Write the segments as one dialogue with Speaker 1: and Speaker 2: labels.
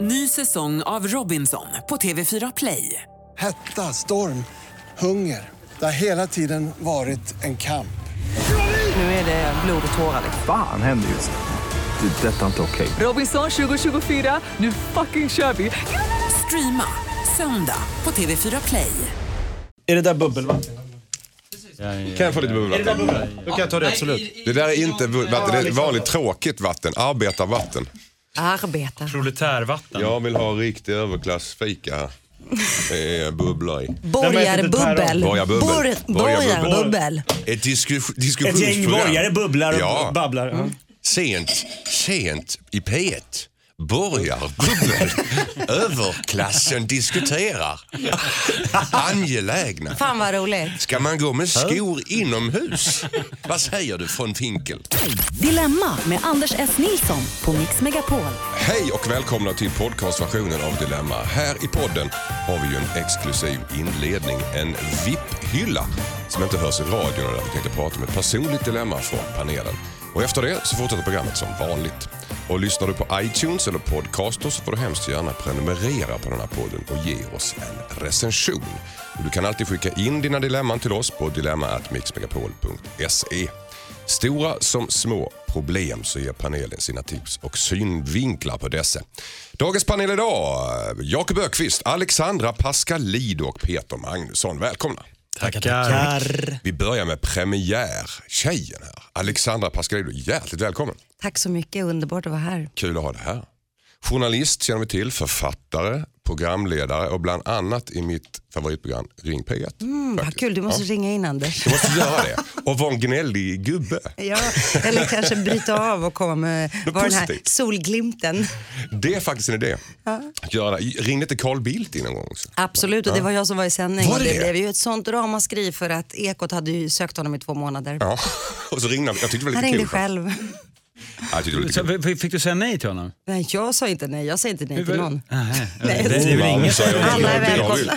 Speaker 1: Ny säsong av Robinson på TV4 Play.
Speaker 2: Hetta, storm, hunger. Det har hela tiden varit en kamp.
Speaker 1: Nu är det blod och tårar.
Speaker 3: Fan händer just nu. Det. är Detta är inte okej.
Speaker 1: Robinson 2024, nu fucking kör vi! Streama söndag på TV4 Play.
Speaker 4: Är det där bubbelvatten?
Speaker 5: Kan jag få lite bubbelvatten?
Speaker 4: Då kan jag ta det absolut.
Speaker 5: Det där är inte bu- vatten, det är vanligt tråkigt vatten. Arbetarvatten.
Speaker 6: Arbeta.
Speaker 7: Proletärvatten.
Speaker 5: Jag vill ha riktig överklassfika. Det är bubblor i.
Speaker 6: Borgarbubbel.
Speaker 5: Borgarbubbel.
Speaker 6: Bor- Borgarbubbel.
Speaker 5: Ett diskus,
Speaker 4: Ett
Speaker 5: diskussionsprogram.
Speaker 4: gäng borgare bubblar och
Speaker 5: Ja.
Speaker 4: babblar. Ja.
Speaker 5: Sent, sent i P1. Borgarbubbel. Överklassen diskuterar. Angelägna.
Speaker 6: Fan vad roligt.
Speaker 5: Ska man gå med skor inomhus? Vad säger du från Finkel?
Speaker 8: Dilemma med Anders S. Nilsson på Mix Megapol.
Speaker 5: Hej och välkomna till podcastversionen av Dilemma. Här i podden har vi ju en exklusiv inledning, en VIP-hylla som inte hörs i radion och där vi tänkte prata om ett personligt dilemma från panelen. Och efter det så fortsätter programmet som vanligt. Och lyssnar du på iTunes eller Podcaster så får du hemskt gärna prenumerera på den här podden och ge oss en recension. Och du kan alltid skicka in dina dilemman till oss på dilemma.mixmegapol.se. Stora som små problem så ger panelen sina tips och synvinklar på dessa. Dagens panel idag, Jakob Ökvist, Alexandra Pascalid och Peter Magnusson. Välkomna.
Speaker 4: Tackar, tackar.
Speaker 5: Vi börjar med premiärtjejen här. Alexandra Pascalido, hjärtligt välkommen.
Speaker 6: Tack så mycket, underbart att vara här.
Speaker 5: Kul att ha dig här. Journalist känner vi till, författare, programledare och bland annat i mitt favoritprogram Ring P1.
Speaker 6: Mm, vad kul, du måste
Speaker 5: Ja.
Speaker 6: ringa in Anders.
Speaker 5: Du måste göra det. Och vara en gnällig gubbe.
Speaker 6: Ja, eller kanske bryta av och komma med vara den här solglimten.
Speaker 5: Det är faktiskt en idé. Göra det. Ringde inte Carl Bildt in någon gång också?
Speaker 6: Absolut, och det var jag som var i sändning.
Speaker 5: Var det
Speaker 6: det blev ju ett sånt ramaskri för att Ekot hade sökt honom i två månader.
Speaker 5: Ja. Och så ringde han. Jag tyckte det var
Speaker 6: Han
Speaker 5: lite
Speaker 6: ringde
Speaker 5: kul.
Speaker 6: själv.
Speaker 5: Ja, Jag tyckte det var lite
Speaker 7: Så,
Speaker 5: kul.
Speaker 7: fick- fick du säga nej till honom?
Speaker 6: Nej, jag sa inte nej. Jag säger inte nej till någon.
Speaker 7: Nej,
Speaker 6: Nej,
Speaker 7: det är väl inget.
Speaker 6: Alla är välkomna.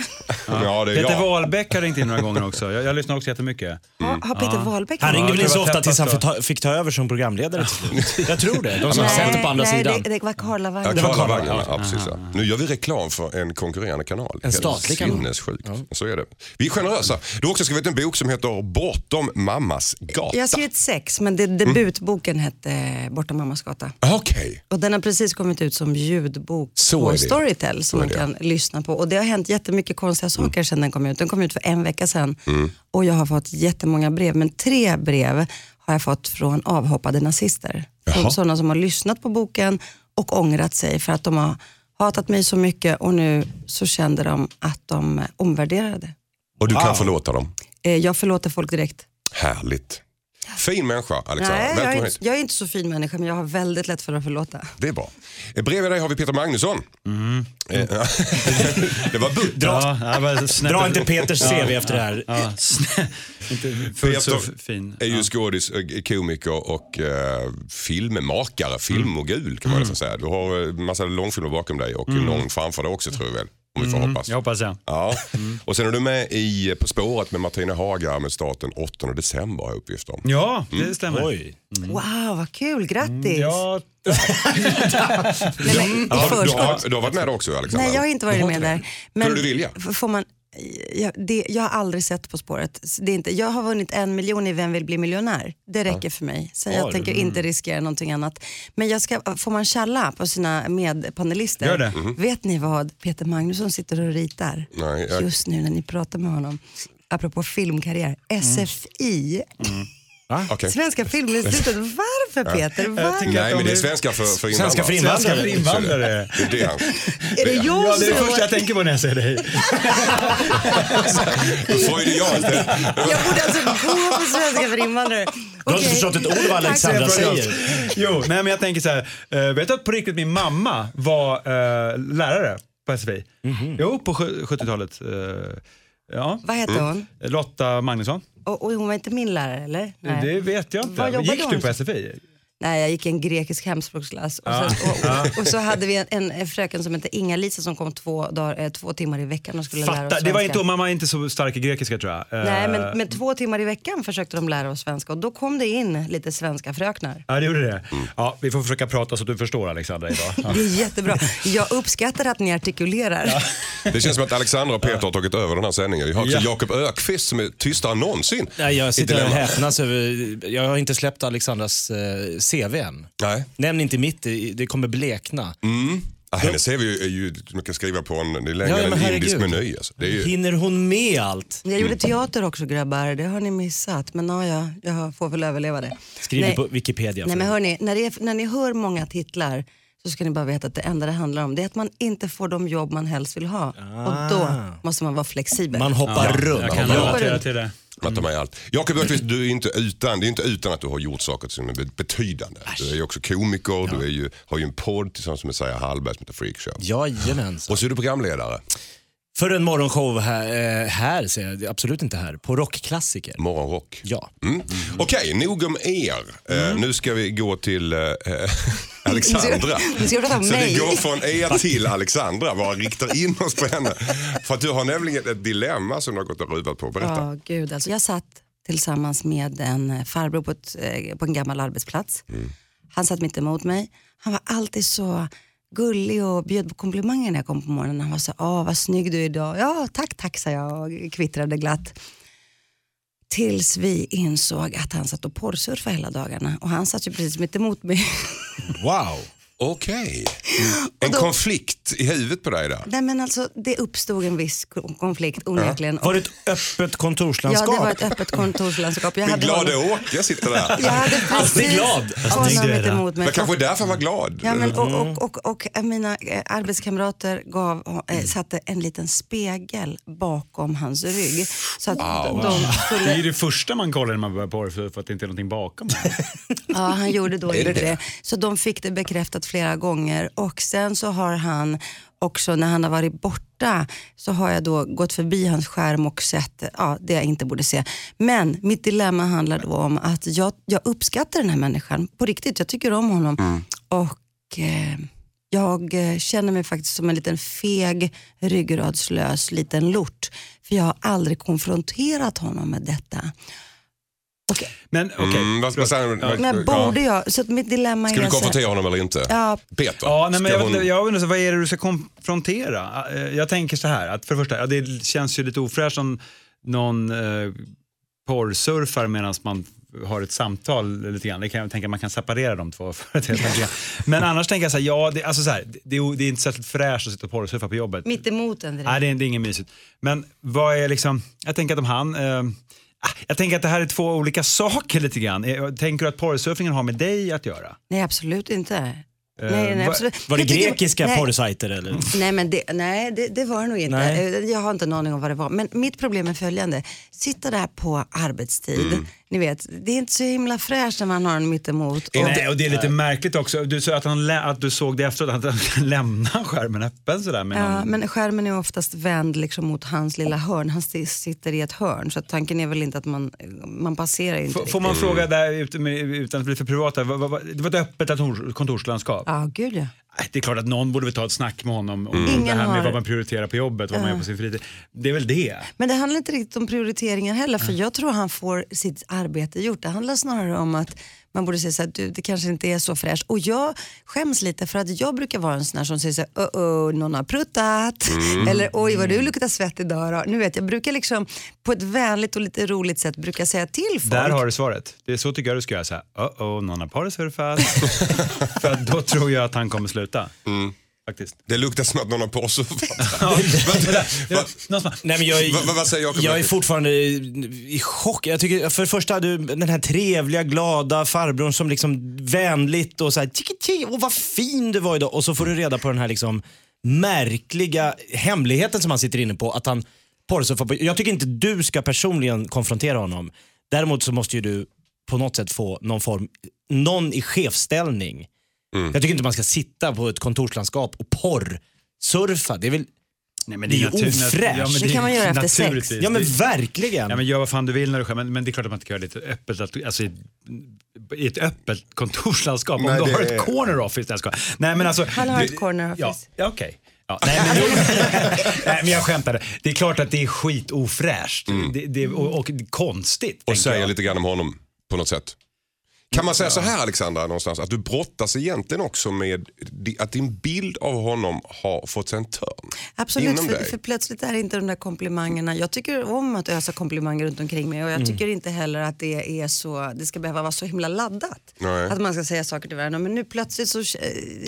Speaker 5: Ja, det är
Speaker 7: Peter
Speaker 5: jag.
Speaker 7: Wahlbeck har ringt in några gånger också. Jag, jag lyssnar också jättemycket.
Speaker 6: Ja, Har Peter Wahlbeck
Speaker 4: Han ringde
Speaker 7: Ja,
Speaker 4: väl inte så ofta tills han
Speaker 7: täppast
Speaker 4: fick ta, fick ta över som programledare till slut. Jag tror det. De som
Speaker 6: Nej,
Speaker 4: sätter på andra
Speaker 6: nej,
Speaker 4: sidan.
Speaker 6: Det, det var Karla
Speaker 5: Ja,
Speaker 6: Wagner.
Speaker 4: var
Speaker 5: Karla
Speaker 4: Karla,
Speaker 5: Wagner,
Speaker 4: ja.
Speaker 5: ja, precis, ja. Nu gör vi reklam för en konkurrerande kanal.
Speaker 4: En statlig kanal.
Speaker 5: Sinnessjukt. Så är det. Vi är generösa. Du har också skrivit en bok som heter Bortom mammas gata.
Speaker 6: Jag har skrivit sex, men det, debutboken hette Borta mammas gata.
Speaker 5: Okej.
Speaker 6: Och den har precis kommit ut som ljudbok
Speaker 5: Så
Speaker 6: på. Storytel som man kan lyssna på. Och det har hänt jättemycket konstiga saker sedan den kom ut. Den kom ut för en vecka sedan
Speaker 5: Mm.
Speaker 6: och jag har fått jättemånga brev. Men tre brev har jag fått från avhoppade nazister.
Speaker 5: Jaha.
Speaker 6: Från sådana som har lyssnat på boken och ångrat sig för att de har hatat mig så mycket och nu så kände de att de omvärderade.
Speaker 5: Och du kan
Speaker 4: Wow.
Speaker 5: förlåta dem.
Speaker 6: Eh, Jag förlåter folk direkt.
Speaker 5: Härligt. Fin människa, Alexandra.
Speaker 6: Nej, jag
Speaker 5: Välkommen
Speaker 6: är,
Speaker 5: hit.
Speaker 6: inte, jag är inte så fin människa men jag har väldigt lätt för att förlåta.
Speaker 5: Det är bra. Eh, Bredvid dig har vi Peter Magnusson. Eh, det var butt.
Speaker 4: Dra,
Speaker 7: Ja, jag bara snäppet-
Speaker 4: dra inte Peters CV efter det här.
Speaker 7: Ja, snä- inte fullt så
Speaker 5: Peter
Speaker 7: fin.
Speaker 5: är ju skådis, eh, komiker och eh, filmmakare, filmmogul kan man nästan säga. Du har eh, massa långfilmer bakom dig och någon framför dig också tror jag väl. Om vi får hoppas.
Speaker 7: Jag hoppas jag.
Speaker 5: Ja. Och sen är du med i På spåret med Martina Haga med starten 8 december har jag uppgift om.
Speaker 7: Ja, det stämmer.
Speaker 4: Oj.
Speaker 6: Wow, vad kul, grattis!
Speaker 7: Ja,
Speaker 6: Nej, men, i
Speaker 5: Ja, du,
Speaker 6: förskott.
Speaker 5: har, du har varit med där också Alexandra?
Speaker 6: Nej, jag har inte varit med där.
Speaker 5: Skulle du vilja?
Speaker 6: Får man, jag, det, jag har aldrig sett På spåret. Det är inte, jag har vunnit en miljon i Vem vill bli miljonär? Det räcker för mig. Så jag
Speaker 4: Oj.
Speaker 6: tänker inte riskera någonting annat. Men jag ska, får man tjalla på sina medpanelister?
Speaker 7: Gör det.
Speaker 6: Vet ni vad Peter Magnusson sitter och ritar
Speaker 5: Nej, jag-
Speaker 6: just nu när ni pratar med honom? Apropå filmkarriär. SFI,
Speaker 5: Okej.
Speaker 6: Svenska Filminstitutet. Varför Peter? Varför?
Speaker 5: Nej, men det är svenska för, för invandrare.
Speaker 4: Svenska för invandrare.
Speaker 7: Svenska för invandrare.
Speaker 5: Det är det han...
Speaker 6: Är det jag
Speaker 7: Ja, det är det första jag tänker på när jag säger dig.
Speaker 5: Freudianskt.
Speaker 6: Jag borde alltså gå på svenska för invandrare.
Speaker 4: Du har inte förstått ett ord vad Alexandra säger.
Speaker 7: Jo, nej, men jag tänker så här. eh, vet du att på riktigt min mamma var eh, lärare på SFI? Jo, på sju- 70-talet. eh, ja.
Speaker 6: Vad heter hon?
Speaker 7: Lotta Magnusson.
Speaker 6: Och, och hon var inte min lärare eller? Nej.
Speaker 7: Det vet jag inte. Gick du på
Speaker 6: som?
Speaker 7: SFI?
Speaker 6: Nej, jag gick i en grekisk hemspråksklass och, så, och, och, och så hade vi en, en, en fröken som hette Inga-Lisa som kom två, dagar, eh, två timmar i veckan och skulle lära oss svenska.
Speaker 7: Det var inte, mamma är inte så stark i grekiska tror jag. Eh,
Speaker 6: Nej, men, men två timmar i veckan försökte de lära oss svenska och då kom det in lite svenska fröknar.
Speaker 7: Ja, det gjorde det. Ja, vi får försöka prata så att du förstår Alexandra idag. Ja.
Speaker 6: Det är jättebra. Jag uppskattar att ni artikulerar.
Speaker 5: Det känns som att Alexandra och Peter har tagit över den här sändningen. Vi har också
Speaker 7: Ja.
Speaker 5: Jakob Ökvist som är tystare än någonsin.
Speaker 4: Nej, jag sitter och häpnas över, jag har inte släppt Alexandras eh, CV än.
Speaker 5: Nej.
Speaker 4: Nämn inte mitt, det kommer blekna.
Speaker 5: Ja, hennes CV är ju, man kan skriva på en, det är längre
Speaker 4: Ja, ja,
Speaker 5: än en indisk meny. Alltså. Det är ju,
Speaker 4: Hinner hon med allt?
Speaker 6: Jag gjorde teater också grabbar, det har ni missat. Men ja, ja, jag får väl överleva det.
Speaker 4: Skriv
Speaker 6: Nej.
Speaker 4: på Wikipedia.
Speaker 6: Nej men hörni, när, det är, när ni hör många titlar så ska ni bara veta att det enda det handlar om det är att man inte får de jobb man helst vill ha. Och då måste man vara flexibel.
Speaker 4: Man hoppar runt.
Speaker 7: Jag kan
Speaker 5: Ja.
Speaker 7: relatera till det.
Speaker 5: Man tar med allt. Jakob Ökvist, du är inte utan, det är inte utan att du har gjort saker som är betydande. Du är ju också komiker, du är ju, har ju en podd tillsammans med Seja Hallberg som heter Freakshow.
Speaker 4: Jajamensan.
Speaker 5: Och så är du programledare,
Speaker 4: För en morgonshow här, eh, här säger jag, absolut inte här, på Rockklassiker.
Speaker 5: Morgonrock.
Speaker 4: Ja.
Speaker 5: Mm. Okej, nog om er. Eh, nu ska vi gå till eh, Alexandra.
Speaker 6: Nu ska vi prata om
Speaker 5: Så vi
Speaker 6: mig.
Speaker 5: går från er till Alexandra, bara riktar in oss på henne. För att du har nämligen ett dilemma som du har gått och ruvat på. Berätta.
Speaker 6: Ja, gud alltså. Jag satt tillsammans med en eh, farbror på, ett, eh, på en gammal arbetsplats. Han satt mitt emot mig. Han var alltid så gullig och bjöd på komplimanger när jag kom på morgonen. Han var så åh vad snygg du är idag. Ja, tack, tack sa jag och kvittrade glatt. Tills vi insåg att han satt och porrsurfade hela dagarna och han satt ju precis mitt emot mig.
Speaker 4: Wow.
Speaker 5: Okej. En
Speaker 6: då-
Speaker 5: konflikt i huvudet på dig där.
Speaker 6: Nej men alltså det uppstod en viss ko- konflikt onekligen.
Speaker 4: Var det ett öppet kontorslandskap?
Speaker 6: Ja, det var ett öppet kontorslandskap. Jag hade
Speaker 5: glade
Speaker 6: honom-
Speaker 5: Åke sitter där.
Speaker 6: Jag hade precis
Speaker 4: glad.
Speaker 6: honom
Speaker 4: Snygg du är
Speaker 6: mitt emot mig.
Speaker 5: Men kanske därför han var glad.
Speaker 6: Ja, men, och, och, och, och, eh, mina eh, arbetskamrater gav, eh, satte en liten spegel bakom hans rygg. Så att de, de
Speaker 7: Det är
Speaker 6: skulle,
Speaker 7: ju det första man kollar när man börjar porr för att det inte är någonting bakom.
Speaker 6: ja, han gjorde då
Speaker 5: Är det? det.
Speaker 6: Så de fick det bekräftat flera gånger. Och sen så har han också när han har varit borta så har jag då gått förbi hans skärm och sett ja, det jag inte borde se. Men mitt dilemma handlar då om att jag, jag uppskattar den här människan på riktigt. Jag tycker om honom. Och eh, jag eh, känner mig faktiskt som en liten feg, ryggradslös liten lort. För jag har aldrig konfronterat honom med detta.
Speaker 7: Men okej.
Speaker 5: Mm, vad, du?
Speaker 6: men borde jag? Så att mitt dilemma
Speaker 5: Ska
Speaker 6: är
Speaker 5: du
Speaker 6: så
Speaker 5: konfrontera honom eller inte?
Speaker 6: Ja,
Speaker 5: Peter,
Speaker 7: Ja, nej, men jag,
Speaker 5: hon-
Speaker 7: jag undrar, så, vad är det du ska konfrontera? Eh, Jag tänker så här, att för det första, ja, det känns ju lite ofräscht om någon eh, porrsurfar medan man har ett samtal lite grann. Det kan jag tänka man kan separera de två företeelserna. Men annars tänker jag så här, ja, det, alltså så här, det, är, det är inte särskilt fräscht att sitta och porrsurfa på jobbet.
Speaker 6: mitt emot en direkt.
Speaker 7: Nej, det är, det är inget mysigt. Men vad är liksom, jag tänker att om han, eh, jag tänker att det här är två olika saker lite grann. Eh, Tänker du att porrsurfingen har med dig att göra?
Speaker 6: Nej, absolut inte.
Speaker 7: Eh,
Speaker 6: nej, nej, absolut.
Speaker 4: Var det grekiska
Speaker 6: nej,
Speaker 4: porrsajter eller?
Speaker 6: Nej, men det, nej det, det var det nog inte.
Speaker 4: Nej.
Speaker 6: Eh, Jag har inte en aning om vad det var. Men mitt problem är följande. Sitta där på arbetstid.
Speaker 7: Mm.
Speaker 6: Ni vet, det är inte så himla fräscht när man har en mittemot. Och,
Speaker 7: Nej, och det är lite märkligt också. Du sa att, han, att du såg det efteråt, att han kan lämna skärmen öppen sådär. Med
Speaker 6: Ja,
Speaker 7: någon...
Speaker 6: men skärmen är oftast vänd liksom mot hans lilla hörn. Han sitter i ett hörn. Så tanken är väl inte att man, man passerar inte
Speaker 7: F-
Speaker 6: riktigt.
Speaker 7: Får man fråga där utan att bli för privat, det var ett öppet kontor- kontorslandskap?
Speaker 6: Ja, gud ja.
Speaker 7: Det är klart att någon borde väl ta ett snack med honom om det
Speaker 6: Ingen
Speaker 7: här med
Speaker 6: har-
Speaker 7: vad man prioriterar på jobbet, vad man gör på sin fritid. Det är väl det.
Speaker 6: Men det handlar inte riktigt om prioriteringar heller för jag tror han får sitt arbete gjort. Det handlar snarare om att man borde säga så här, du, det kanske inte är så fräscht. Och jag skäms lite för att jag brukar vara en sån här som säger så här, oh, oh, någon har pruttat. Eller oj vad du luktar svett idag då. Nu vet jag, brukar liksom på ett vänligt och lite roligt sätt brukar säga till folk.
Speaker 7: Där har du svaret. Det är så tycker jag du ska göra. Så här, oh, oh, någon har porrsurfat. för då tror jag att han kommer sluta. Faktiskt.
Speaker 5: Det luktar som att någon har
Speaker 4: är-
Speaker 5: Vad- säger Jakob
Speaker 4: jag är fortfarande i chock. Jag tycker, för det första, du, den här trevliga, glada farbrorn som liksom vänligt och så här, tiki, tiki, åh vad fin du var idag. Och så får du reda på den här liksom märkliga hemligheten som han sitter inne på. Att han porrsurfar på. Jag tycker inte du ska personligen konfrontera honom. Däremot så måste ju du på något sätt få någon form, någon i chefsställning. Jag tycker inte man ska sitta på ett kontorslandskap och porrsurfa. Det är väl
Speaker 7: Nej, men
Speaker 4: Det är ju ofräscht.
Speaker 7: Ja, men
Speaker 6: Det kan man göra efter sex.
Speaker 4: Ja men
Speaker 7: Det-
Speaker 4: verkligen.
Speaker 7: Ja, men gör vad fan du vill när du själv, men, men det är klart att man inte kan göra det lite öppet, att- alltså i, i ett öppet kontorslandskap. Om
Speaker 5: Nej,
Speaker 7: du
Speaker 5: det
Speaker 7: har
Speaker 5: är-
Speaker 7: ett corner office. Nej, men alltså,
Speaker 6: Han har
Speaker 7: du-
Speaker 6: ett corner office.
Speaker 7: Ja, okej. Ja, nej, men, nej, men jag skämtade. Det är klart att det är skitofräscht det, det, och, och konstigt.
Speaker 5: Mm. Och säger
Speaker 7: jag.
Speaker 5: lite grann om honom på något sätt. Kan man säga så här Alexandra någonstans, att du brottas egentligen också med att din bild av honom har fått sig en törn?
Speaker 6: Absolut, för,
Speaker 5: dig.
Speaker 6: för plötsligt är det inte de där komplimangerna. Jag tycker om att ösa komplimanger runt omkring mig och
Speaker 5: Mm.
Speaker 6: jag tycker inte heller att det, är så, det ska behöva vara så himla laddat.
Speaker 5: Nej.
Speaker 6: Att man ska säga saker till varandra. Men nu plötsligt så...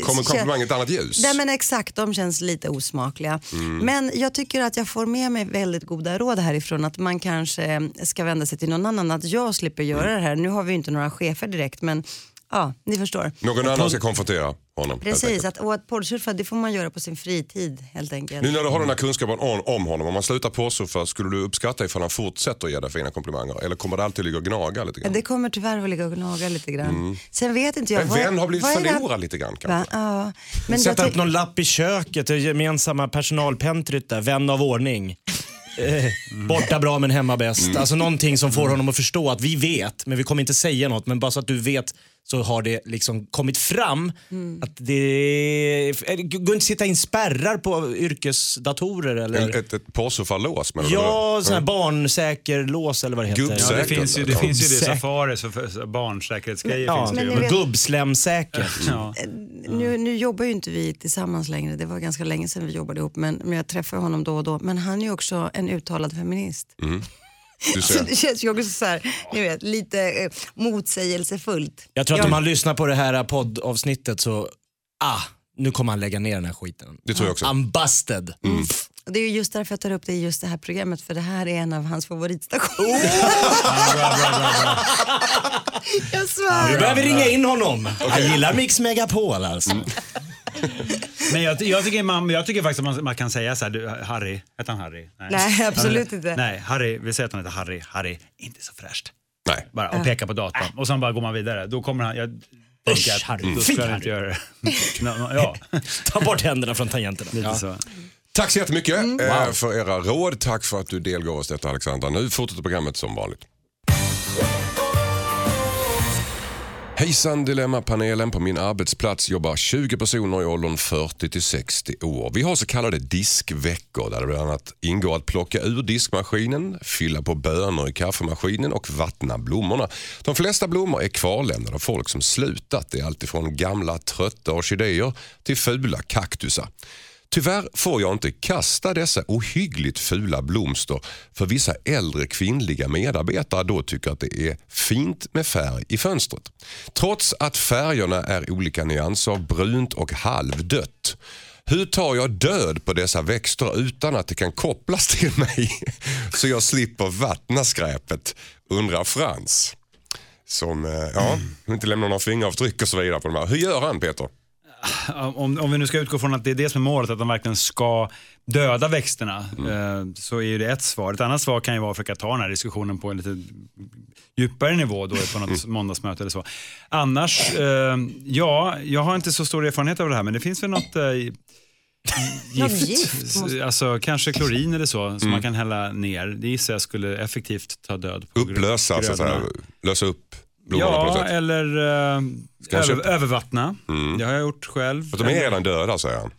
Speaker 5: Kommer komplimangen ett annat ljus?
Speaker 6: Nej men exakt, de känns lite osmakliga.
Speaker 5: Mm.
Speaker 6: Men jag tycker att jag får med mig väldigt goda råd härifrån att man kanske ska vända sig till någon annan, att jag slipper göra det här. Nu har vi inte några chefer direkt men ja, ni förstår.
Speaker 5: Någon annan ska konfrontera honom.
Speaker 6: Precis, att, och att porrsurfa det får man göra på sin fritid helt enkelt.
Speaker 5: Nu när du har den här kunskapen om, om honom, om man slutar porrsurfa, skulle du uppskatta ifall han fortsätter ge dig fina komplimanger? Eller kommer det alltid ligga och gnaga lite grann?
Speaker 6: Det kommer tyvärr att ligga och gnaga lite grann. Sen vet inte jag.
Speaker 5: En
Speaker 6: vad-
Speaker 5: vän har blivit
Speaker 6: vad är det-
Speaker 5: förlorad lite grann
Speaker 6: Va?
Speaker 5: kanske?
Speaker 6: Ja. Men
Speaker 4: Sätta
Speaker 6: jag
Speaker 4: upp någon lapp i köket, det gemensamma personalpentryt där, vän av ordning. Eh, borta bra men hemma bäst.
Speaker 5: Mm.
Speaker 4: Alltså någonting som får honom att förstå att vi vet, men vi kommer inte säga något. Men bara så att du vet så har det liksom kommit fram
Speaker 6: Mm.
Speaker 4: att det är, går inte att sitta in spärrar på yrkesdatorer eller?
Speaker 5: En, ett ett porrsurfarlås menar
Speaker 4: ja, sån här barnsäker lås eller vad det heter.
Speaker 5: Gubbsäker.
Speaker 7: Ja, det finns ju det, finns ju det. Safari, så för, så barnsäkerhetsgrejer
Speaker 4: Ja,
Speaker 7: finns det
Speaker 6: Men
Speaker 7: ju.
Speaker 4: gubbslemsäkert.
Speaker 7: Ja.
Speaker 6: nu, nu jobbar ju inte vi tillsammans längre, det var ganska länge sedan vi jobbade ihop men, men jag träffar honom då och då. Men han är ju också en uttalad feminist.
Speaker 5: Du
Speaker 6: Så
Speaker 5: ser.
Speaker 6: det känns ju också så här, ni vet, lite eh, motsägelsefullt.
Speaker 4: Jag tror att
Speaker 6: Jag-
Speaker 4: om han lyssnar på det här poddavsnittet så, ah, nu kommer han lägga ner den här skiten.
Speaker 5: Det tror jag också. Mm.
Speaker 4: I'm busted.
Speaker 6: Och det är ju just därför jag tar upp det i just det här programmet för det här är en av hans favoritstationer. jag svär.
Speaker 4: Du behöver ringa in honom. Han gillar Mix Megapol alltså.
Speaker 5: Mm.
Speaker 7: Men jag, jag, tycker man, jag tycker faktiskt att man, man kan säga så här, du, Harry, heter han Harry?
Speaker 6: Nej, absolut inte.
Speaker 7: Nej, Harry, vi säger att han heter Harry. Harry, inte så fräscht.
Speaker 5: Nej.
Speaker 7: Bara, och peka på datorn. Och sen bara går man vidare. Då kommer han, jag tänker att
Speaker 4: Harry.
Speaker 7: då han
Speaker 4: Harry.
Speaker 7: inte göra det. Ja,
Speaker 4: Ta bort händerna från tangenterna.
Speaker 7: lite
Speaker 4: Ja.
Speaker 7: så.
Speaker 5: Tack så jättemycket
Speaker 6: Mm.
Speaker 5: eh, för era råd. Tack för att du delgav oss detta Alexandra. Nu fortsätter programmet som vanligt. Hejsan Dilemmapanelen. På min arbetsplats jobbar 20 personer i åldern 40 till 60 år. Vi har så kallade diskveckor där det bland annat ingår att plocka ur diskmaskinen, fylla på bönor i kaffemaskinen och vattna blommorna. De flesta blommor är kvarlämnade av folk som slutat. Det är alltifrån gamla trötta orkidéer till fula kaktusar. Tyvärr får jag inte kasta dessa ohyggligt fula blomster för vissa äldre kvinnliga medarbetare då tycker att det är fint med färg i fönstret. Trots att färgerna är olika nyanser av brunt och halvdött. Hur tar jag död på dessa växter utan att det kan kopplas till mig så jag slipper vattna skräpet, undrar Frans. Som eh, ja, inte lämnar några fingeravtryck och så vidare på de här. Hur gör han Peter?
Speaker 7: Om, om vi nu ska utgå från att det är det som är målet, att de verkligen ska döda växterna, eh, så är ju det ett svar. Ett annat svar kan ju vara att försöka ta den här diskussionen på en lite djupare nivå då på något måndagsmöte eller så. Annars, eh, ja, jag har inte så stor erfarenhet av det här, men det finns väl något eh, gift,
Speaker 6: gift måste-
Speaker 7: alltså kanske klorin eller så, som man kan hälla ner. Det gissar jag skulle effektivt ta död på
Speaker 5: Upplösa, så att säga,
Speaker 7: grödorna.
Speaker 5: lösa upp blommorna
Speaker 7: Ja, eller eh,
Speaker 5: Kanske-
Speaker 7: över, övervattna. Det har jag gjort själv.
Speaker 5: För de är redan döda säger han.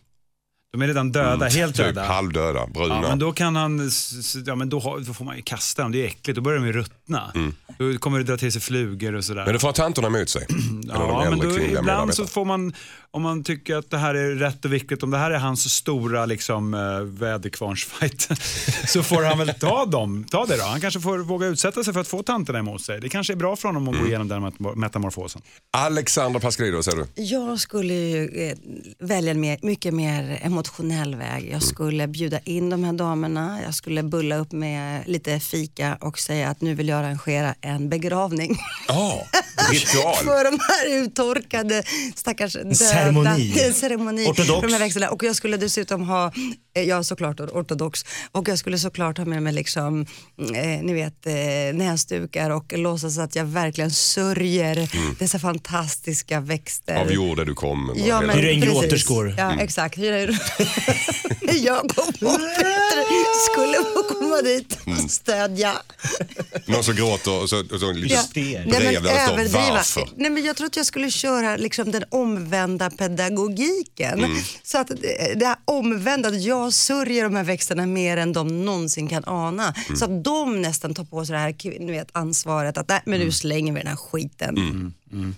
Speaker 7: De är redan döda, helt
Speaker 5: Typ
Speaker 7: döda.
Speaker 5: halvdöda, bruna.
Speaker 7: Ja, men då kan han, s- s- ja men då, har- då får man ju kasta dem, det är äckligt, då börjar de ju ruttna. Då kommer det dra till sig flugor och sådär.
Speaker 5: Men det får tanterna emot sig.
Speaker 7: Ja, men då, ibland så får man, om man tycker att det här är rätt och viktigt, om det här är hans stora liksom, eh, väderkvarnsfight, så får han väl ta dem, ta det då. Han kanske får våga utsätta sig för att få tanterna emot sig. Det kanske är bra för honom att
Speaker 5: Mm.
Speaker 7: gå igenom den met- metamorfosen.
Speaker 5: Alexandra Pascalidou säger du?
Speaker 6: Jag skulle ju eh, välja en mer, mycket mer emotionell väg. Jag skulle bjuda in de här damerna, jag skulle bulla upp med lite fika och säga att nu vill jag arrangera en begravning.
Speaker 5: Ja, ritual.
Speaker 6: för de här uttorkade stackars döda.
Speaker 4: ceremoni.
Speaker 6: En ceremoni.
Speaker 4: Ortodox.
Speaker 6: För de här. Och jag skulle dessutom ha, eh, jag är såklart ortodox, och jag skulle såklart ha med mig liksom, eh, ni vet, eh, näsdukar och låtsas att jag verkligen sörjer dessa fantastiska växter.
Speaker 5: Av jorden du kom.
Speaker 6: Ja, men
Speaker 4: Hyra in gråterskor.
Speaker 6: Ja, exakt. Hyra in- jag och Peter skulle få komma dit och stödja.
Speaker 5: Någon som gråter och så, och så lite
Speaker 6: Ja.
Speaker 5: brev
Speaker 6: Nej,
Speaker 5: där
Speaker 6: men
Speaker 5: det står
Speaker 6: överdriva.
Speaker 5: varför.
Speaker 6: Nej, men jag tror att jag skulle köra liksom den omvända pedagogiken.
Speaker 5: Mm.
Speaker 6: Så att det här omvända, att jag sörjer de här växterna mer än de någonsin kan ana.
Speaker 5: Mm.
Speaker 6: Så att de nästan tar på sig det här ni vet, ansvaret att nej, men
Speaker 5: Mm.
Speaker 6: nu slänger vi den här skiten.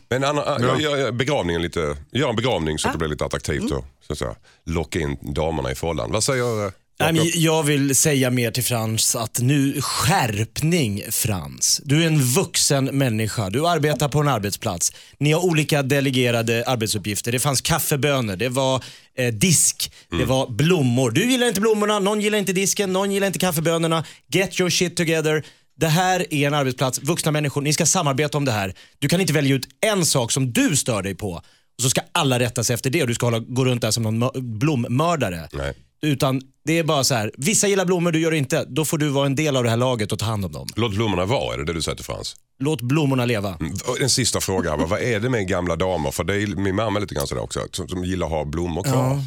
Speaker 5: Men Anna, jag, jag, begravningen lite, gör en begravning så att det blir lite attraktivt och så att säga, locka in damerna i fållan. Vad säger eh,
Speaker 4: Nej, men jag vill säga mer till Frans att nu skärpning Frans. Du är en vuxen människa. Du arbetar på en arbetsplats. Ni har olika delegerade arbetsuppgifter. Det fanns kaffebönor, det var eh, disk, det var blommor. Du gillar inte blommorna, någon gillar inte disken, någon gillar inte kaffebönorna. Get your shit together. Det här är en arbetsplats, vuxna människor, ni ska samarbeta om det här. Du kan inte välja ut en sak som du stör dig på och så ska alla rätta sig efter det och du ska hålla, gå runt där som någon mö- blommördare.
Speaker 5: Nej.
Speaker 4: Utan det är bara så här, vissa gillar blommor, du gör det inte. Då får du vara en del av det här laget och ta hand om dem.
Speaker 5: Låt blommorna vara, är det det du säger till Frans?
Speaker 4: Låt blommorna leva.
Speaker 5: Och En sista fråga, vad är det med gamla damer? För det är min mamma är lite grann sådär också, som, som gillar att ha blommor kvar.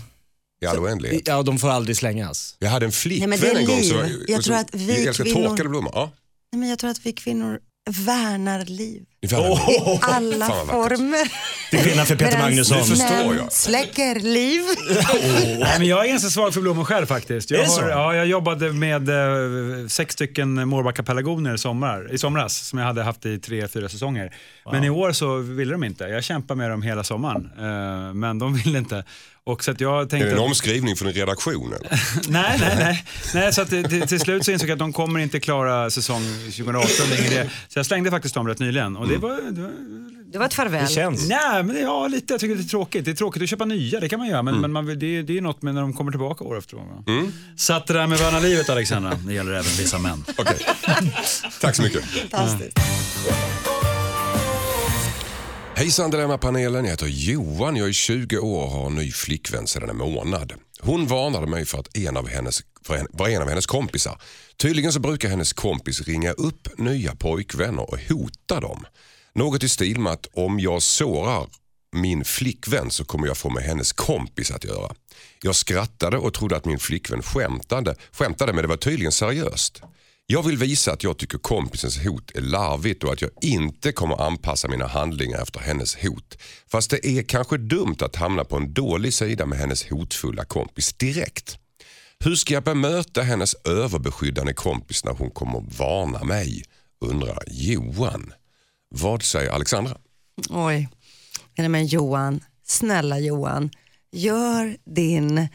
Speaker 5: I all oändlighet.
Speaker 4: Ja, de får aldrig slängas.
Speaker 5: Jag hade en flickvän en gång som.
Speaker 6: Jag
Speaker 5: som
Speaker 6: tror att vi
Speaker 5: älskar
Speaker 6: kvinnor-
Speaker 5: torkade blommor. Ja.
Speaker 6: Nej, men jag tror att vi kvinnor värnar liv.
Speaker 5: I alla Fan,
Speaker 6: former.
Speaker 4: Till skillnad för Peter Magnusson.
Speaker 5: Det förstår jag.
Speaker 6: släcker liv.
Speaker 7: Nej, men jag är ganska svag för blommor själv faktiskt. Jag, har, ja, jag jobbade med eh, sex stycken Mårbacka-pelargoner i, sommar, i somras som jag hade haft i tre, fyra säsonger. Men i år så ville de inte. Jag kämpade med dem hela sommaren, eh, men de ville inte. Och så att jag
Speaker 5: Är
Speaker 7: tänkte...
Speaker 5: det en omskrivning för din redaktion? Eller?
Speaker 7: Nej, nej, nej. nej så att till, till slut så insåg jag att de kommer inte klara säsong 2018. det är ingen idé. Så jag slängde faktiskt dem rätt nyligen. Och det var, det var
Speaker 6: Det var ett farväl.
Speaker 4: Det känns.
Speaker 7: Nej, men det- ja, lite. Jag tycker det är tråkigt. Det är tråkigt att köpa nya, det kan man göra. Men, men man, det, är- det är något med när de kommer tillbaka år efter år. va? Så att det där med värna livet, Alexandra, det gäller även vissa män.
Speaker 5: Okej. Tack så mycket.
Speaker 6: Fantastiskt.
Speaker 5: Hejsan Dilemmapanelen, jag heter Johan. Jag är 20 år och har en ny flickvän sedan en månad. Hon varnade mig för att en av hennes, för en, var en av hennes kompisar. Tydligen så brukar hennes kompis ringa upp nya pojkvänner och hota dem. Något i stil med att om jag sårar min flickvän så kommer jag få med hennes kompis att göra. Jag skrattade och trodde att min flickvän skämtade, skämtade men det var tydligen seriöst. Jag vill visa att jag tycker kompisens hot är larvigt och att jag inte kommer anpassa mina handlingar efter hennes hot. Fast det är kanske dumt att hamna på en dålig sida med hennes hotfulla kompis direkt. Hur ska jag bemöta hennes överbeskyddande kompis när hon kommer varna mig? Undrar Johan. Vad säger Alexandra?
Speaker 6: Oj. Nej, men Johan, snälla Johan, gör din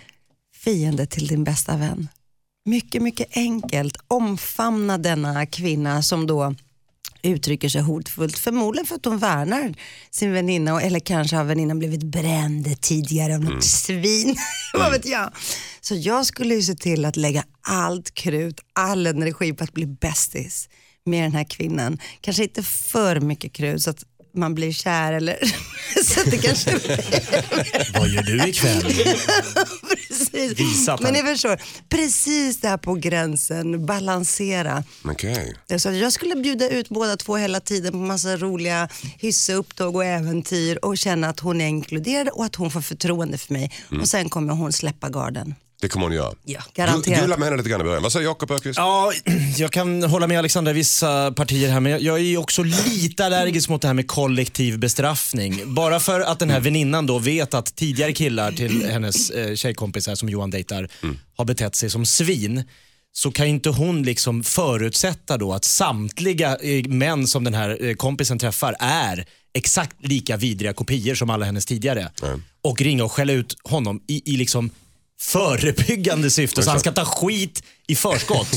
Speaker 6: fiende till din bästa vän. Mycket, mycket enkelt. Omfamna denna kvinna som då uttrycker sig hotfullt. Förmodligen för att hon värnar sin väninna eller kanske har väninnan blivit bränd tidigare av något svin. Vad vet jag. Så jag skulle ju se till att lägga allt krut, all energi på att bli bästis med den här kvinnan. Kanske inte för mycket krut så att man blir kär eller så att det kanske
Speaker 4: Vad gör du ikväll?
Speaker 6: precis.
Speaker 4: Visa att
Speaker 6: Men ni förstår, precis där på gränsen, balansera.
Speaker 5: Okej.
Speaker 6: Så jag skulle bjuda ut båda två hela tiden på massa roliga hysseupptåg och äventyr och känna att hon är inkluderad och att hon får förtroende för mig.
Speaker 5: Mm.
Speaker 6: Och sen kommer hon släppa garden.
Speaker 5: Det kommer hon göra.
Speaker 6: Ja, garanterat.
Speaker 5: Du, gulla med henne lite grann i början. Vad säger Jakob Öqvist?
Speaker 4: Ja, jag kan hålla med Alexandra i vissa partier här, men jag- jag är ju också lite allergisk mot det här med kollektiv bestraffning. Bara för att den här väninnan då vet att tidigare killar till hennes eh, tjejkompisar som Johan dejtar har betett sig som svin så kan ju inte hon liksom förutsätta då att samtliga eh, män som den här eh, kompisen träffar är exakt lika vidriga kopior som alla hennes tidigare. Och ringa och skälla ut honom i, i liksom förebyggande syfte så han ska ta skit i förskott.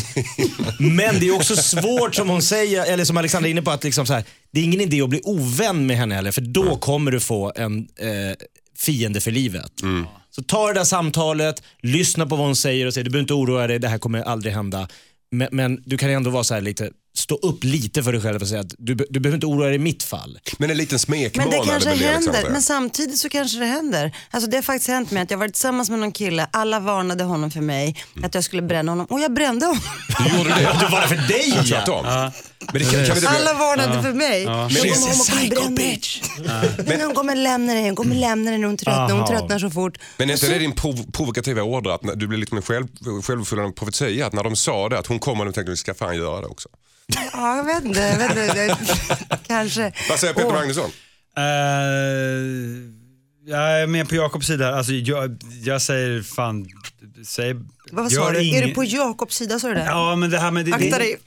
Speaker 4: Men det är också svårt som hon säger, eller som Alexandra är inne på, att liksom så här, det är ingen idé att bli ovän med henne heller för då kommer du få en eh, fiende för livet. Så ta det där samtalet, lyssna på vad hon säger och säg du behöver inte oroa dig, det här kommer aldrig hända. Men, men du kan ändå vara så här lite stå upp lite för dig själv och säga att du, du behöver inte oroa dig i mitt fall.
Speaker 5: Men en liten smekmånad
Speaker 6: Men det kanske
Speaker 5: det Alexander
Speaker 6: händer,
Speaker 5: säger.
Speaker 6: men samtidigt så kanske det händer. Alltså det har faktiskt hänt mig att jag varit tillsammans med någon kille, alla varnade honom för mig, att jag skulle bränna honom och jag brände honom.
Speaker 5: Du gjorde det?
Speaker 4: Du var det för dig
Speaker 5: Så
Speaker 4: ja.
Speaker 5: tvärtom. Men det kan, kan inte
Speaker 6: Alla varnade för mig.
Speaker 5: Men
Speaker 6: Jag
Speaker 5: det är
Speaker 6: kommer
Speaker 5: en
Speaker 6: hon kommer bränna dig. Men hon kommer lämna dig, hon kommer lämna dig när hon tröttnar, hon tröttnar så fort.
Speaker 5: Men är inte det din prov provokativa order att när du blir liksom en själv, självuppfyllande profetia? Att när de sa det, att hon kommer och tänkte vi ska fan göra det också.
Speaker 6: Ja, jag vet inte, jag vet inte kanske.
Speaker 5: Vad säger Peter
Speaker 6: Åh.
Speaker 5: Magnusson?
Speaker 7: Eh, jag är med på Jakobs sida. Alltså, jag, jag säger fan, säg,
Speaker 6: Vad
Speaker 7: gör
Speaker 6: sa du? Är
Speaker 7: ing-
Speaker 6: du på Jakobs sida sa du det?
Speaker 7: Ja, men det här med... Det,
Speaker 6: Akta
Speaker 7: det,
Speaker 6: dig.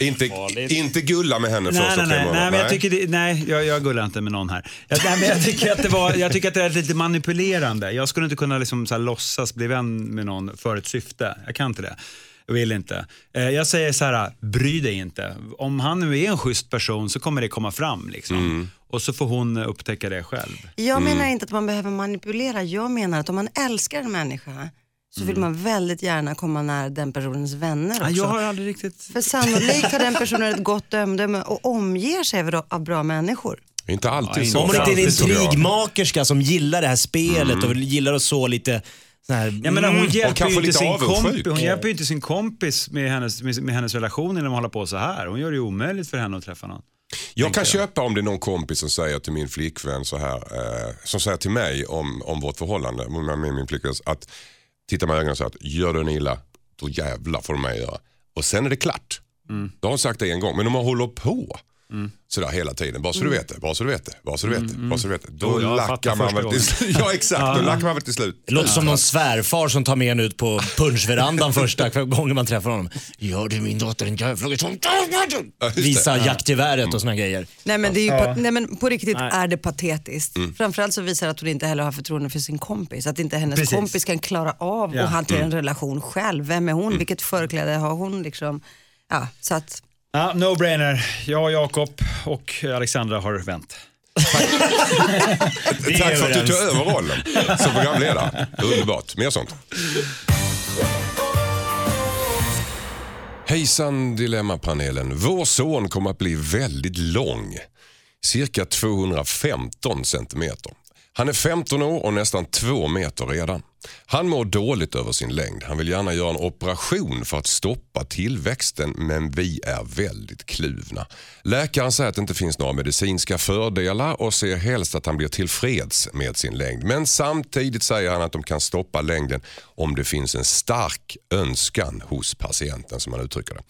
Speaker 5: Inte, inte gulla med henne
Speaker 7: Nej,
Speaker 5: första
Speaker 7: nej, nej, nej, men jag tycker det, nej, jag, jag gullar inte med någon här. Jag, nej, men jag, tycker att det var, jag tycker att det är lite manipulerande. Jag skulle inte kunna liksom så här, låtsas bli vän med någon för ett syfte. Jag kan inte det. Jag vill inte. Eh, Jag säger så här, bry dig inte. Om han nu är en schysst person så kommer det komma fram. Liksom.
Speaker 5: Mm.
Speaker 7: Och så får hon eh, upptäcka det själv.
Speaker 6: Jag menar inte att man behöver manipulera, jag menar att om man älskar en människa så vill man väldigt gärna komma nära den personens vänner också.
Speaker 7: Ja, jag har aldrig riktigt...
Speaker 6: För sannolikt har den personen ett gott omdöme och omger sig av- bra människor.
Speaker 5: Inte alltid
Speaker 7: Ja,
Speaker 5: så.
Speaker 4: Om man inte är en intrigmakerska som gillar det här spelet och gillar att så lite här,
Speaker 7: Jag menar, hon
Speaker 4: mm,
Speaker 7: hjälper
Speaker 5: kanske
Speaker 7: ju inte sin kompis, hon hjälper inte sin kompis med hennes, med, med hennes relation när de håller på så här. Hon gör det ju omöjligt för henne att träffa någon.
Speaker 5: Jag kan köpa om det är någon kompis som säger till min flickvän så här, eh, som säger till mig om, om vårt förhållande med min, min flickvän att titta mig i ögonen och säga att gör du en illa, då jävlar får du mig göra. Och sen är det klart. Då har hon sagt det en gång, men om man håller på sådär hela tiden, bara så du vet det, bara så du vet det, bara så du vet det, bara så du vet det. Då
Speaker 7: fattar
Speaker 5: lackar man väl till slut. Ja exakt, då lackar man väl till slut.
Speaker 4: Det låter som någon svärfar som tar med en ut på punschverandan första gången man träffar honom. Gör du min dotter en jävla som. Visa jaktgeväret och såna grejer.
Speaker 6: Nej men, det är nej, men på riktigt
Speaker 7: Nej.
Speaker 6: är det patetiskt. Framförallt så visar det att hon inte heller har förtroende för sin kompis. Att inte hennes
Speaker 7: Precis.
Speaker 6: kompis kan klara av
Speaker 7: Ja.
Speaker 6: hantera en relation själv. Vem är hon? Vilket förkläde har hon? Liksom? Ja, så att,
Speaker 7: Ja, no-brainer. Jag, Jakob och Alexandra har vänt.
Speaker 5: Tack för att du tog över rollen som programledare. Underbart, mer sånt. Hejsan Dilemmapanelen. Vår son kommer att bli väldigt lång. Cirka 215 centimeter. Han är 15 år och nästan 2 meter redan. Han mår dåligt över sin längd. Han vill gärna göra en operation för att stoppa tillväxten men vi är väldigt kluvna. Läkaren säger att det inte finns några medicinska fördelar och ser helst att han blir tillfreds med sin längd. Men samtidigt säger han att de kan stoppa längden om det finns en stark önskan hos patienten som han uttrycker det.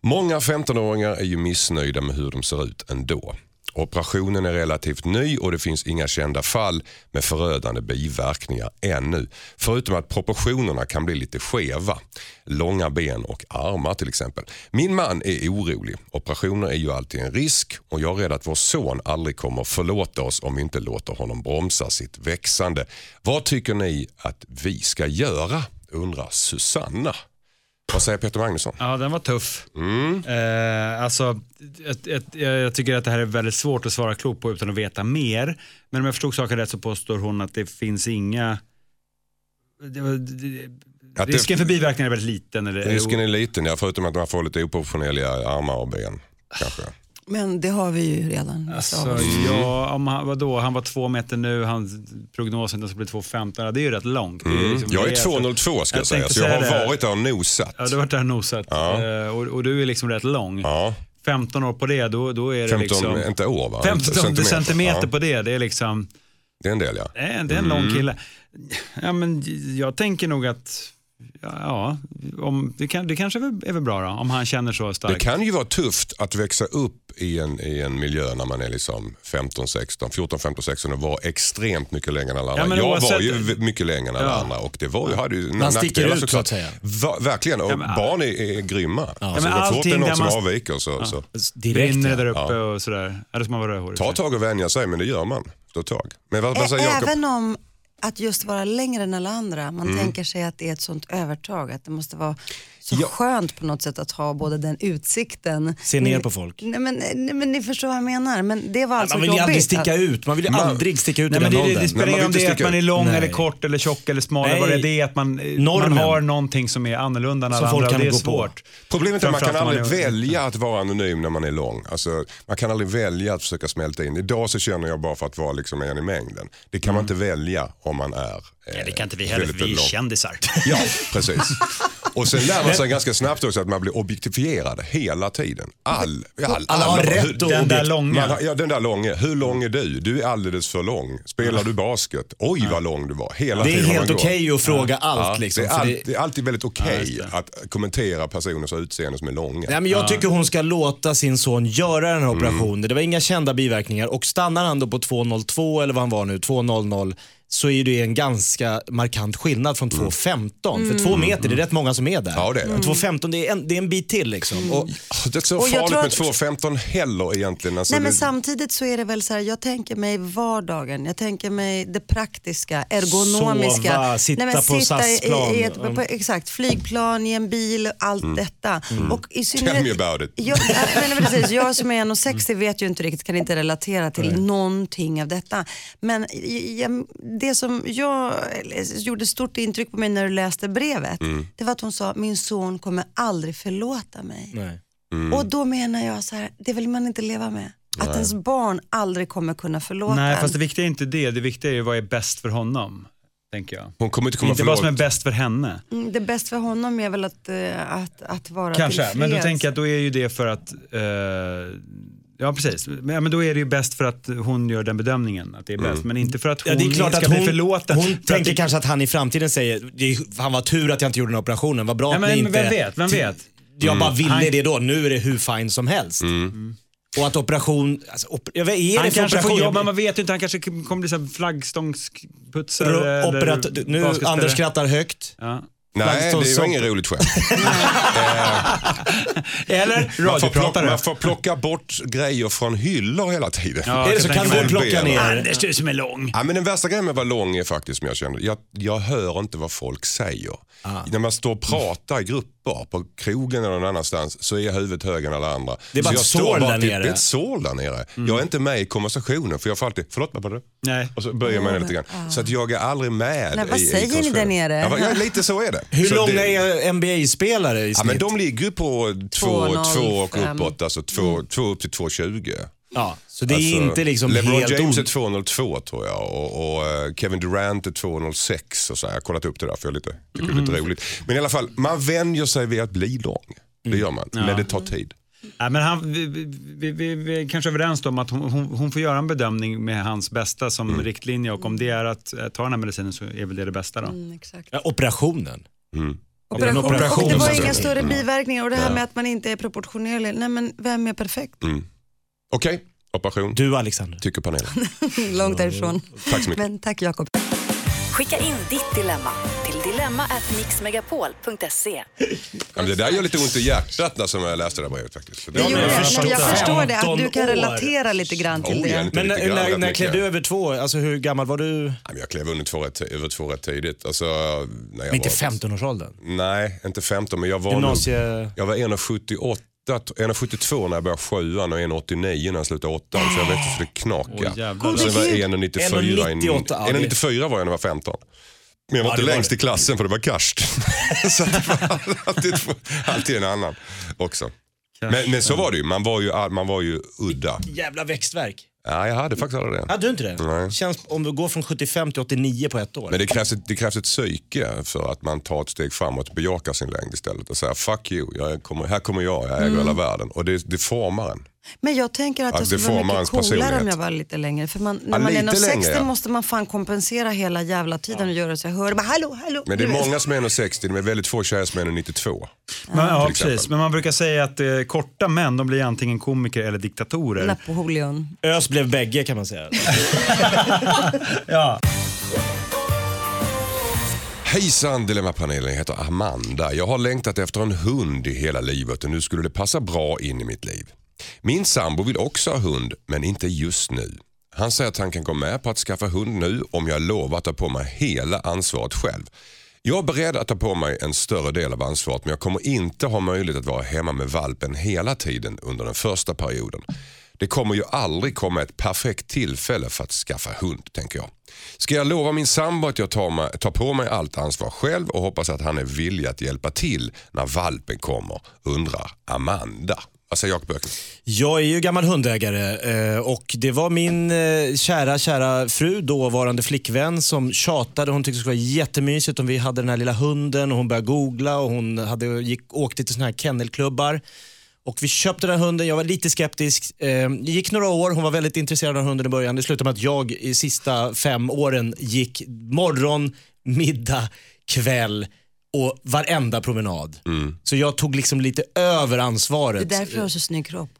Speaker 5: Många 15-åringar är ju missnöjda med hur de ser ut ändå. Operationen är relativt ny och det finns inga kända fall med förödande biverkningar ännu. Förutom att proportionerna kan bli lite skeva. Långa ben och armar till exempel. Min man är orolig. Operationer är ju alltid en risk och jag är rädd att vår son aldrig kommer förlåta oss om vi inte låter honom bromsa sitt växande. Vad tycker ni att vi ska göra? undrar Susanna. Vad säger Peter Magnusson?
Speaker 7: Ja, den var tuff. Eh, alltså, ett, ett, jag jag tycker att det här är väldigt svårt att svara klokt på utan att veta mer. Men om jag förstod saken rätt så påstår hon att det finns inga... Det, det,
Speaker 5: Att det-
Speaker 7: risken för biverkningar är väldigt liten. Eller,
Speaker 5: Risken är liten, ja, förutom att man får lite oproportionerliga armar och ben. Kanske.
Speaker 6: Men det har vi ju redan.
Speaker 7: Alltså, ja, om han, vadå, han var två meter nu, han, prognosen att det bli 2,15. Ja, det är ju rätt långt. Är liksom
Speaker 5: Jag är
Speaker 7: rejält.
Speaker 5: 2,02 ska jag,
Speaker 7: Jag
Speaker 5: säga, så jag har
Speaker 7: det.
Speaker 5: varit där och nosat.
Speaker 7: Ja, du har varit där och nosat.
Speaker 5: Ja.
Speaker 7: Eh, och, och du är liksom rätt lång.
Speaker 5: Ja,
Speaker 7: 15 år på det, då, då är det
Speaker 5: 15,
Speaker 7: liksom...
Speaker 5: inte år va?
Speaker 7: 15 centimeter,
Speaker 5: Ja,
Speaker 7: på det, det är liksom...
Speaker 5: det är en del ja.
Speaker 7: Det är, det är en lång kille. Ja, men jag tänker nog att, ja, ja om, det, kan, det kanske är väl bra då, om han känner så
Speaker 5: Det
Speaker 7: starkt.
Speaker 5: kan ju vara tufft att växa upp i en, i en miljö när man är liksom 15, 16, 14, 15, 16 och var extremt mycket längre än alla andra.
Speaker 7: Ja, men
Speaker 5: jag var
Speaker 7: oavsett-
Speaker 5: ju v- mycket längre än alla
Speaker 7: Ja.
Speaker 5: andra och det var ju, hade ju
Speaker 4: Man sticker ut, så
Speaker 5: såklart.
Speaker 4: säga.
Speaker 5: Va, verkligen, och
Speaker 7: Ja, men-
Speaker 5: barn är, är grymma. Alltså,
Speaker 7: men
Speaker 5: så fort det är någon som
Speaker 7: man-
Speaker 5: avviker så, så
Speaker 4: Direkt
Speaker 7: Brinner det
Speaker 4: ja.
Speaker 7: där uppe och sådär. Ja, det ska man vara rödhårig.
Speaker 5: ta tag att vänja sig men det gör man. Det ett tag. Men vad, vad
Speaker 6: Ä-
Speaker 5: säger Jakob?
Speaker 6: Även om att just vara längre än alla andra, man
Speaker 5: Mm.
Speaker 6: tänker sig att det är ett sånt övertag, att det måste vara så skönt på något sätt att ha både den utsikten.
Speaker 4: Se ner på folk.
Speaker 6: Nej men, nej, men ni förstår vad jag menar. Men det var alltså
Speaker 4: Man vill ju aldrig sticka
Speaker 6: att-
Speaker 4: ut. Man vill ju aldrig sticka ut
Speaker 7: Nej,
Speaker 4: i
Speaker 7: men
Speaker 4: den
Speaker 7: det, det,
Speaker 4: åldern.
Speaker 7: det spelar ingen om det är att man är lång
Speaker 4: Nej.
Speaker 7: eller kort eller tjock eller smal.
Speaker 4: Nej.
Speaker 7: Vad det är att man, man har någonting som är annorlunda än alla andra.
Speaker 4: kan
Speaker 7: det är
Speaker 4: gå på.
Speaker 7: svårt.
Speaker 5: Problemet är att man kan aldrig
Speaker 7: man
Speaker 5: välja att vara anonym när man är lång. Alltså, man kan aldrig välja att försöka smälta in. Idag så känner jag bara för att vara liksom en i mängden. Det kan man inte välja om man är
Speaker 7: Ja, det kan inte vi heller, för
Speaker 5: väldigt
Speaker 7: vi är kändisar.
Speaker 5: Ja, precis. Och sen lär man sig ganska snabbt också att man blir objektifierad hela tiden. All, all,
Speaker 4: Alla har rätt och
Speaker 7: Den där långa.
Speaker 5: Man, ja, den där långa. Hur lång är du? Du är alldeles för lång. Spelar du basket? Oj vad lång du var. Hela
Speaker 4: Det är helt okej
Speaker 5: går.
Speaker 4: att fråga
Speaker 5: Ja,
Speaker 4: allt. Liksom,
Speaker 5: det, är all,
Speaker 4: det-
Speaker 5: är alltid väldigt okej
Speaker 7: just det.
Speaker 5: att kommentera personers utseende som är långa.
Speaker 4: Nej, men jag tycker hon ska låta sin son göra den här
Speaker 5: Mm.
Speaker 4: operationen. Det var inga kända biverkningar och stannar han då på 2,02 eller vad han var nu, 2,00 så är det en ganska markant skillnad från 2,15. För två meter, det är rätt många som är där.
Speaker 5: Mm. Ja, det är det.
Speaker 4: Men 2,15 det är, en, det är en bit till liksom. Och,
Speaker 5: Det är inte så
Speaker 6: Och jag
Speaker 5: farligt
Speaker 6: tror
Speaker 5: med
Speaker 6: att-
Speaker 5: 2,15 heller egentligen. Alltså,
Speaker 6: Nej men
Speaker 5: det,
Speaker 6: samtidigt så är det väl så här, jag tänker mig vardagen, jag tänker mig det praktiska, ergonomiska.
Speaker 4: Sova, sitta
Speaker 6: Nej, men
Speaker 4: på SAS-plan.
Speaker 6: I, i ett, på, exakt, flygplan, i en bil, allt detta. Och i
Speaker 5: Mm. Tell me about it.
Speaker 6: Jag, nej, men precis, jag som är 1,60 vet ju inte riktigt, kan inte relatera till någonting av detta. Men jag, det som jag, gjorde stort intryck på mig när du läste brevet,
Speaker 5: Mm.
Speaker 6: det var att hon sa, min son kommer aldrig förlåta mig.
Speaker 4: nej.
Speaker 5: Mm.
Speaker 6: Och då menar jag så här, det vill man inte leva med. Att ens barn aldrig kommer kunna förlåta
Speaker 7: Nej,
Speaker 6: en.
Speaker 7: fast det viktiga är inte det. Det viktiga är ju vad är bäst för honom. Tänker jag.
Speaker 5: hon kommer inte komma
Speaker 7: Inte vad som är
Speaker 5: förlåt.
Speaker 7: bäst för henne.
Speaker 6: Mm, Det bästa för honom är väl att, eh, att, att vara
Speaker 7: Kanske, men då tänker jag att då är ju det för att eh, Ja precis, men, då är det ju bäst för att hon gör den bedömningen att det är bäst. Men inte för att hon
Speaker 4: Ja, det är klart
Speaker 7: ska
Speaker 4: att
Speaker 7: bli
Speaker 4: hon,
Speaker 7: förlåten.
Speaker 4: hon
Speaker 7: För att
Speaker 4: tänker
Speaker 7: det-
Speaker 4: kanske att han i framtiden säger, fan vad tur att jag inte gjorde den operationen, vad bra
Speaker 7: Ja,
Speaker 4: att
Speaker 7: men,
Speaker 4: ni
Speaker 7: men
Speaker 4: inte...
Speaker 7: vem vet, vem vet?
Speaker 4: Jag bara ville
Speaker 7: Han-
Speaker 4: det då, nu är det hur fine som helst. Och att operation, alltså, op, jag vet, är
Speaker 7: Han
Speaker 4: det
Speaker 7: kanske får
Speaker 4: operation?
Speaker 7: jobba, man vet ju inte, han kanske kommer bli flaggstångsputsare.
Speaker 4: Operat- nu. Anders skrattar högt.
Speaker 7: Ja.
Speaker 5: Nej, det var inget roligt skämt.
Speaker 7: Eller
Speaker 5: får, plocka,
Speaker 7: radiopratare.
Speaker 5: man får plocka bort grejer från hyllor hela tiden.
Speaker 7: Ja, jag
Speaker 4: så kan du plocka ner?
Speaker 7: Anders, du som är lång.
Speaker 5: Ja, men den värsta grejen med att vara lång är faktiskt som jag känner, jag, jag hör inte vad folk säger.
Speaker 4: Ah.
Speaker 5: När man står och pratar i grupper på krogen eller någon annanstans så är huvudet högre än alla andra.
Speaker 4: Det är bara
Speaker 5: så jag
Speaker 4: ett
Speaker 5: bara
Speaker 4: där nere.
Speaker 5: Det är ett sår där nere. Jag är inte med i konversationen för jag får alltid, förlåt vad var det?
Speaker 7: Nej.
Speaker 5: Och så böjer jag mig ner lite grann. Så att jag är aldrig med
Speaker 6: Nej, vad
Speaker 5: i, i
Speaker 6: säger ni där nere?
Speaker 5: Ja, vad- ja, lite så är det.
Speaker 4: Hur
Speaker 5: så
Speaker 4: långa
Speaker 5: det,
Speaker 4: är NBA-spelare i
Speaker 5: Ja,
Speaker 4: snitt?
Speaker 5: men de ligger ju på 2 och
Speaker 6: 2,05.
Speaker 5: uppåt, alltså 2 två upp till 2,20.
Speaker 4: Ja, så det är
Speaker 5: Alltså,
Speaker 4: inte liksom
Speaker 5: LeBron
Speaker 4: helt
Speaker 5: James
Speaker 4: o-
Speaker 5: är 2,02 tror jag och, och eh, Kevin Durant är 2,06 och så. här. Jag har kollat upp det där för jag lite, tycker det är lite roligt. Men i alla fall, man vänjer sig vid att bli lång. Det gör man, men det tar tid.
Speaker 7: Ja, men han, vi, vi, vi, vi, är kanske överens om att hon, hon, hon får göra en bedömning med hans bästa som
Speaker 5: Mm.
Speaker 7: riktlinje och om det är att eh, ta den här medicinen så är väl det det bästa då.
Speaker 6: Mm, exakt.
Speaker 4: Ja, operationen.
Speaker 6: Operation.
Speaker 4: operation
Speaker 6: Och det var inga större biverkningar och det här med att man inte är proportionerlig. Nej men vem är perfekt?
Speaker 5: Okej, operation.
Speaker 4: Du Alexander.
Speaker 5: Tycker panelen.
Speaker 6: Långt därifrån.
Speaker 5: Tack så mycket.
Speaker 6: Men tack Jakob.
Speaker 8: Skicka in ditt dilemma till dilemma@mixmegapol.se.
Speaker 5: Ja, men det där gör lite ont i hjärtat när som jag läste det där brevet faktiskt. Det
Speaker 6: Det gjorde jag,
Speaker 4: förstår
Speaker 6: men jag
Speaker 4: det.
Speaker 6: förstår det, att du
Speaker 4: 15
Speaker 6: kan relatera lite grann till
Speaker 5: Oh,
Speaker 6: det.
Speaker 5: inte
Speaker 4: Men när,
Speaker 5: grann,
Speaker 4: när, när klev du över två? Alltså hur gammal var du?
Speaker 5: Men Jag klev under två rätt, över två rätt tidigt. Alltså, när jag
Speaker 4: Inte
Speaker 5: var,
Speaker 4: 15-årsåldern?
Speaker 5: Nej, inte 15 men jag var, nog,
Speaker 4: Gymnasie...
Speaker 5: jag var 1,78 1,72 när jag började sjuan och 1,89 när jag slutade åttan. Så jag växte så det knakade. Och sen var jag
Speaker 6: Gud.
Speaker 5: 1,94 i-
Speaker 4: 1,98, ja, det-
Speaker 5: 1,94 var jag när jag var 15. Men jag var
Speaker 4: Ja,
Speaker 5: inte
Speaker 4: var
Speaker 5: längst
Speaker 4: det.
Speaker 5: i klassen för det var karst. så att det var alltid, alltid en annan också. Men, men så var det ju, man var ju, man var ju udda.
Speaker 4: Jävla växtverk.
Speaker 5: Ja, jag hade faktiskt aldrig det.
Speaker 4: Hade du inte det?
Speaker 5: Nej.
Speaker 4: Känns, om du går från 75 till 89 på ett år.
Speaker 5: Men det krävs, ett, det krävs ett psyke för att man tar ett steg framåt, bejakar sin längd istället och säger fuck you, jag kommer, här kommer jag, jag äger
Speaker 6: Mm.
Speaker 5: hela världen. Och det, det formar en.
Speaker 6: Men jag tänker att
Speaker 5: Ja,
Speaker 6: det
Speaker 5: det
Speaker 6: skulle vara mycket coolare om jag var lite längre. För man, när
Speaker 5: Ja,
Speaker 6: man är
Speaker 5: lite
Speaker 6: 1,60
Speaker 5: längre, ja.
Speaker 6: måste man fan kompensera hela jävla tiden och göra så jag hör. Bara, hallå, hallå.
Speaker 5: Men det är många som är 1,60, men väldigt få tjejer som är 1,92.
Speaker 7: Men, ja, precis. Men man brukar säga att eh, korta män de blir antingen komiker eller diktatorer.
Speaker 6: Napoleon.
Speaker 4: Ös blev bägge kan man säga.
Speaker 7: Ja.
Speaker 5: Hejsan Dilemmapanelen, jag heter Amanda. Jag har längtat efter en hund i hela livet och nu skulle det passa bra in i mitt liv. Min sambo vill också ha hund, men inte just nu. Han säger att han kan gå med på att skaffa hund nu om jag lovar att ta på mig hela ansvaret själv. Jag är beredd att ta på mig en större del av ansvaret men jag kommer inte ha möjlighet att vara hemma med valpen hela tiden under den första perioden. Det kommer ju aldrig komma ett perfekt tillfälle för att skaffa hund, tänker jag. Ska jag lova min sambo att jag tar, mig, tar på mig allt ansvar själv och hoppas att han är villig att hjälpa till när valpen kommer, undrar Amanda. Alltså, Vad säger Jakob
Speaker 4: Jag är ju gammal hundägare eh, och det var min eh, kära, kära fru, dåvarande flickvän, som tjatade. Hon tyckte det skulle vara jättemysigt om vi hade den här lilla hunden och hon började googla och hon hade, gick, åkte till såna här kennelklubbar. Och vi köpte den här hunden, jag var lite skeptisk. Eh, det gick några år, hon var väldigt intresserad av hunden i början. Det slutade med att jag i sista fem åren gick morgon, middag, kväll och varenda promenad. Så jag tog liksom lite över
Speaker 6: Det
Speaker 4: ansvaret.
Speaker 6: är därför du har så snygg kropp.